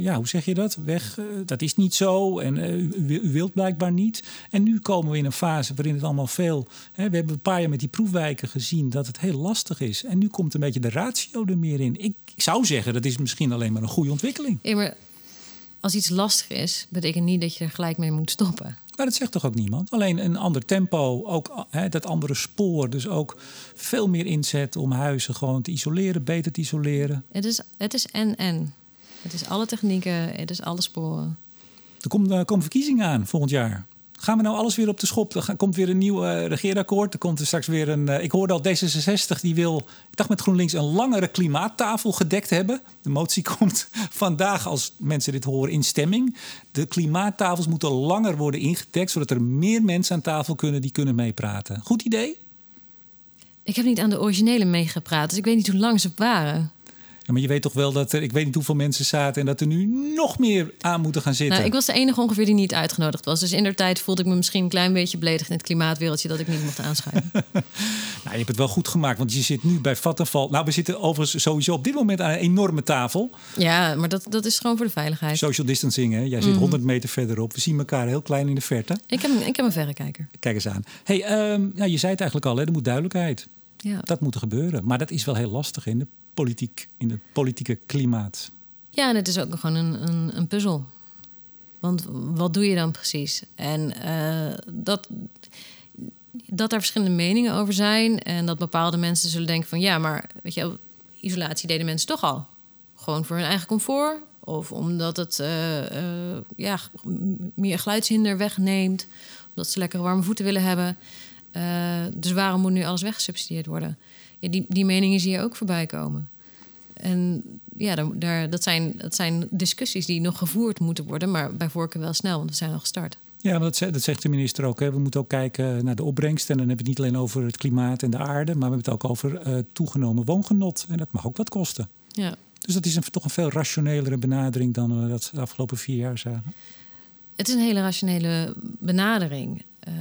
ja, hoe zeg je dat? Weg. dat is niet zo en uh, u, wilt blijkbaar niet. En nu komen we in een fase waarin het allemaal veel. Hè, we hebben een paar jaar met die proefwijken gezien dat het heel lastig is. En nu komt een beetje de ratio er meer in. Ik, ik zou zeggen dat is misschien alleen maar een goede ontwikkeling. Ja, maar als iets lastig is, betekent niet dat je er gelijk mee moet stoppen. Maar dat zegt toch ook niemand? Alleen een ander tempo, ook hè, dat andere spoor. Dus ook veel meer inzet om huizen gewoon te isoleren, beter te isoleren. Het is, het is en-en. Het is alle technieken, het is alle sporen. Er komt, er komen verkiezingen aan volgend jaar. Gaan we nou alles weer op de schop? Er komt weer een nieuw uh, regeerakkoord. Er komt er straks weer een. Uh, ik hoorde al D66 die wil, ik dacht met GroenLinks, een langere klimaattafel gedekt hebben. De motie [laughs] komt vandaag, als mensen dit horen, in stemming. De klimaattafels moeten langer worden ingedekt, zodat er meer mensen aan tafel kunnen die kunnen meepraten. Goed idee? Ik heb niet aan de originele meegepraat, dus ik weet niet hoe lang ze waren maar je weet toch wel dat er, ik weet niet hoeveel mensen zaten en dat er nu nog meer aan moeten gaan zitten. Nou, ik was de enige ongeveer die niet uitgenodigd was. Dus in der tijd voelde ik me misschien een klein beetje beledigd in het klimaatwereldje dat ik niet mocht aanschuiven. [laughs] nou, je hebt het wel goed gemaakt, want je zit nu bij Vattenfall. Nou, we zitten overigens sowieso op dit moment aan een enorme tafel. Ja, maar dat, dat is gewoon voor de veiligheid. Social distancing, hè? Jij zit 100 mhm. meter verderop. We zien elkaar heel klein in de verte. Ik heb, ik heb een verrekijker. Kijk eens aan. hey, um, ja, je zei het eigenlijk al, hè? er moet duidelijkheid. Ja. Dat moet er gebeuren. Maar dat is wel heel lastig in de politiek, in het politieke klimaat. Ja, en het is ook gewoon een, een, een puzzel. Want wat doe je dan precies? En uh, dat, dat daar verschillende meningen over zijn. En dat bepaalde mensen zullen denken van ja, maar weet je, isolatie deden mensen toch al. Gewoon voor hun eigen comfort. Of omdat het uh, uh, ja, meer geluidshinder wegneemt. Omdat ze lekker warme voeten willen hebben. Dus waarom moet nu alles weggesubsidieerd worden? ja, die, die meningen zie je ook voorbij komen. En ja, daar, dat, zijn, dat zijn discussies die nog gevoerd moeten worden, maar bij voorkeur wel snel, want we zijn al gestart. Ja, dat, dat zegt de minister ook. Hè. We moeten ook kijken naar de opbrengst. En dan hebben we het niet alleen over het klimaat en de aarde, maar we hebben het ook over uh, toegenomen woongenot. En dat mag ook wat kosten. Ja. Dus dat is een, toch een veel rationelere benadering dan we dat de afgelopen vier jaar zagen. Het is een hele rationele benadering. Uh,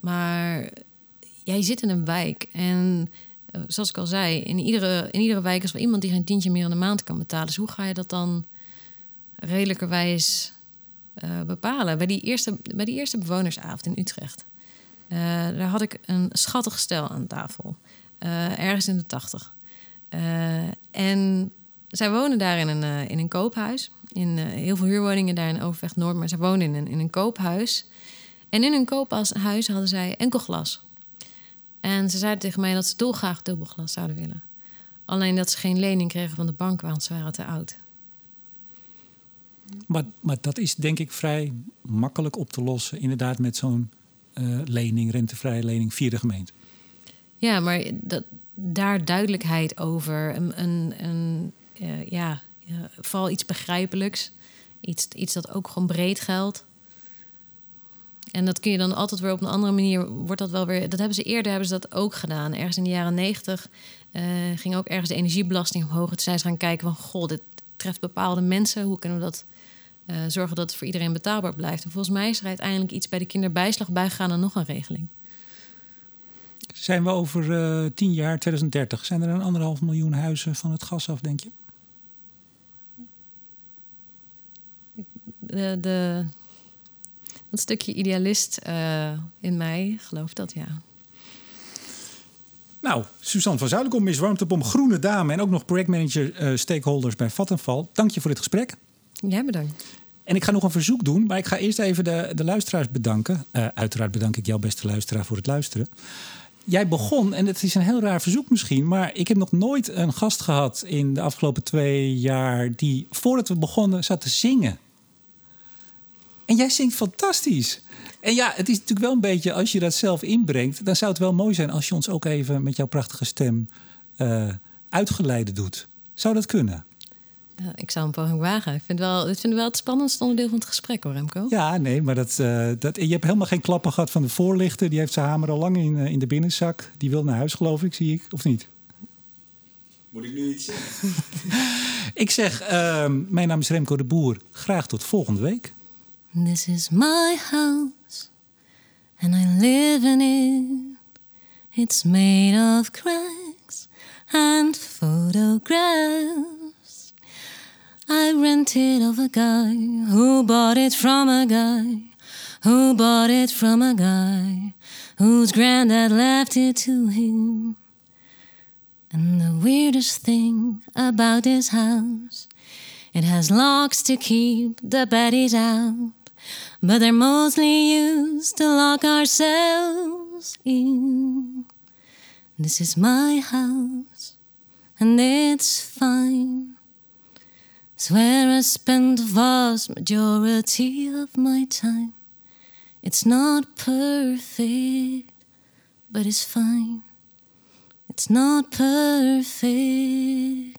maar jij zit in een wijk en uh, zoals ik al zei, in iedere, in iedere wijk is wel iemand die geen tientje meer in de maand kan betalen. Dus hoe ga je dat dan redelijkerwijs uh, bepalen? Bij die, eerste, bij die eerste bewonersavond in Utrecht, uh, daar had ik een schattig stel aan tafel, ergens in de tachtig. en zij wonen daar in een, in een koophuis. In heel veel huurwoningen daar in Overweg Noord, maar zij wonen in een, in een koophuis. En in hun koophuis hadden zij enkel glas. En ze zeiden tegen mij dat ze dolgraag dubbelglas zouden willen. Alleen dat ze geen lening kregen van de bank, want ze waren te oud. Maar, maar dat is denk ik vrij makkelijk op te lossen. Inderdaad, met zo'n uh, lening, rentevrije lening via de gemeente. Ja, maar dat, daar duidelijkheid over. Een, een, een uh, ja, vooral iets begrijpelijks. Iets, iets dat ook gewoon breed geldt. En dat kun je dan altijd weer op een andere manier. Wordt dat wel weer. Dat hebben ze eerder hebben ze dat ook gedaan. Ergens in de jaren negentig uh, ging ook ergens de energiebelasting omhoog. Toen zijn ze gaan kijken van goh, dit treft bepaalde mensen. Hoe kunnen we dat uh, zorgen dat het voor iedereen betaalbaar blijft? En volgens mij is er uiteindelijk iets bij de kinderbijslag bijgegaan en nog een regeling. Zijn we over uh, tien jaar, 2030, zijn er een anderhalf miljoen huizen van het gas af, denk je? De, de, dat stukje idealist uh, in mij gelooft dat, ja. Nou, Suzanne van Zuilenkom is warmtepomp Groene Dame... en ook nog projectmanager uh, stakeholders bij Vattenfall. Dank je voor dit gesprek. Jij bedankt. En ik ga nog een verzoek doen, maar ik ga eerst even de, de luisteraars bedanken. Uh, uiteraard bedank ik jou, beste luisteraar, voor het luisteren. Jij begon, en het is een heel raar verzoek misschien... maar ik heb nog nooit een gast gehad in de afgelopen twee jaar... die voordat we begonnen zat te zingen. En jij zingt fantastisch. En ja, het is natuurlijk wel een beetje, als je dat zelf inbrengt, dan zou het wel mooi zijn als je ons ook even met jouw prachtige stem uh, uitgeleide doet. Zou dat kunnen? Ik zou een poging wagen. Ik vind wel, dit vind ik wel het spannendste onderdeel van het gesprek hoor, Remco. Ja, nee, maar dat, uh, dat, je hebt helemaal geen klappen gehad van de voorlichter. Die heeft zijn hamer al lang in, uh, in de binnenzak. Die wil naar huis, geloof ik, zie ik, of niet? Moet ik nu iets zeggen? [laughs] ik zeg, uh, mijn naam is Remco de Boer. Graag tot volgende week. This is my house, and I live in it. It's made of cracks and photographs. I rent it of a guy who bought it from a guy who bought it from a guy whose granddad left it to him. And the weirdest thing about this house, it has locks to keep the baddies out but they're mostly used to lock ourselves in. This is my house, and it's fine. It's where I spend the vast majority of my time. It's not perfect, but it's fine. It's not perfect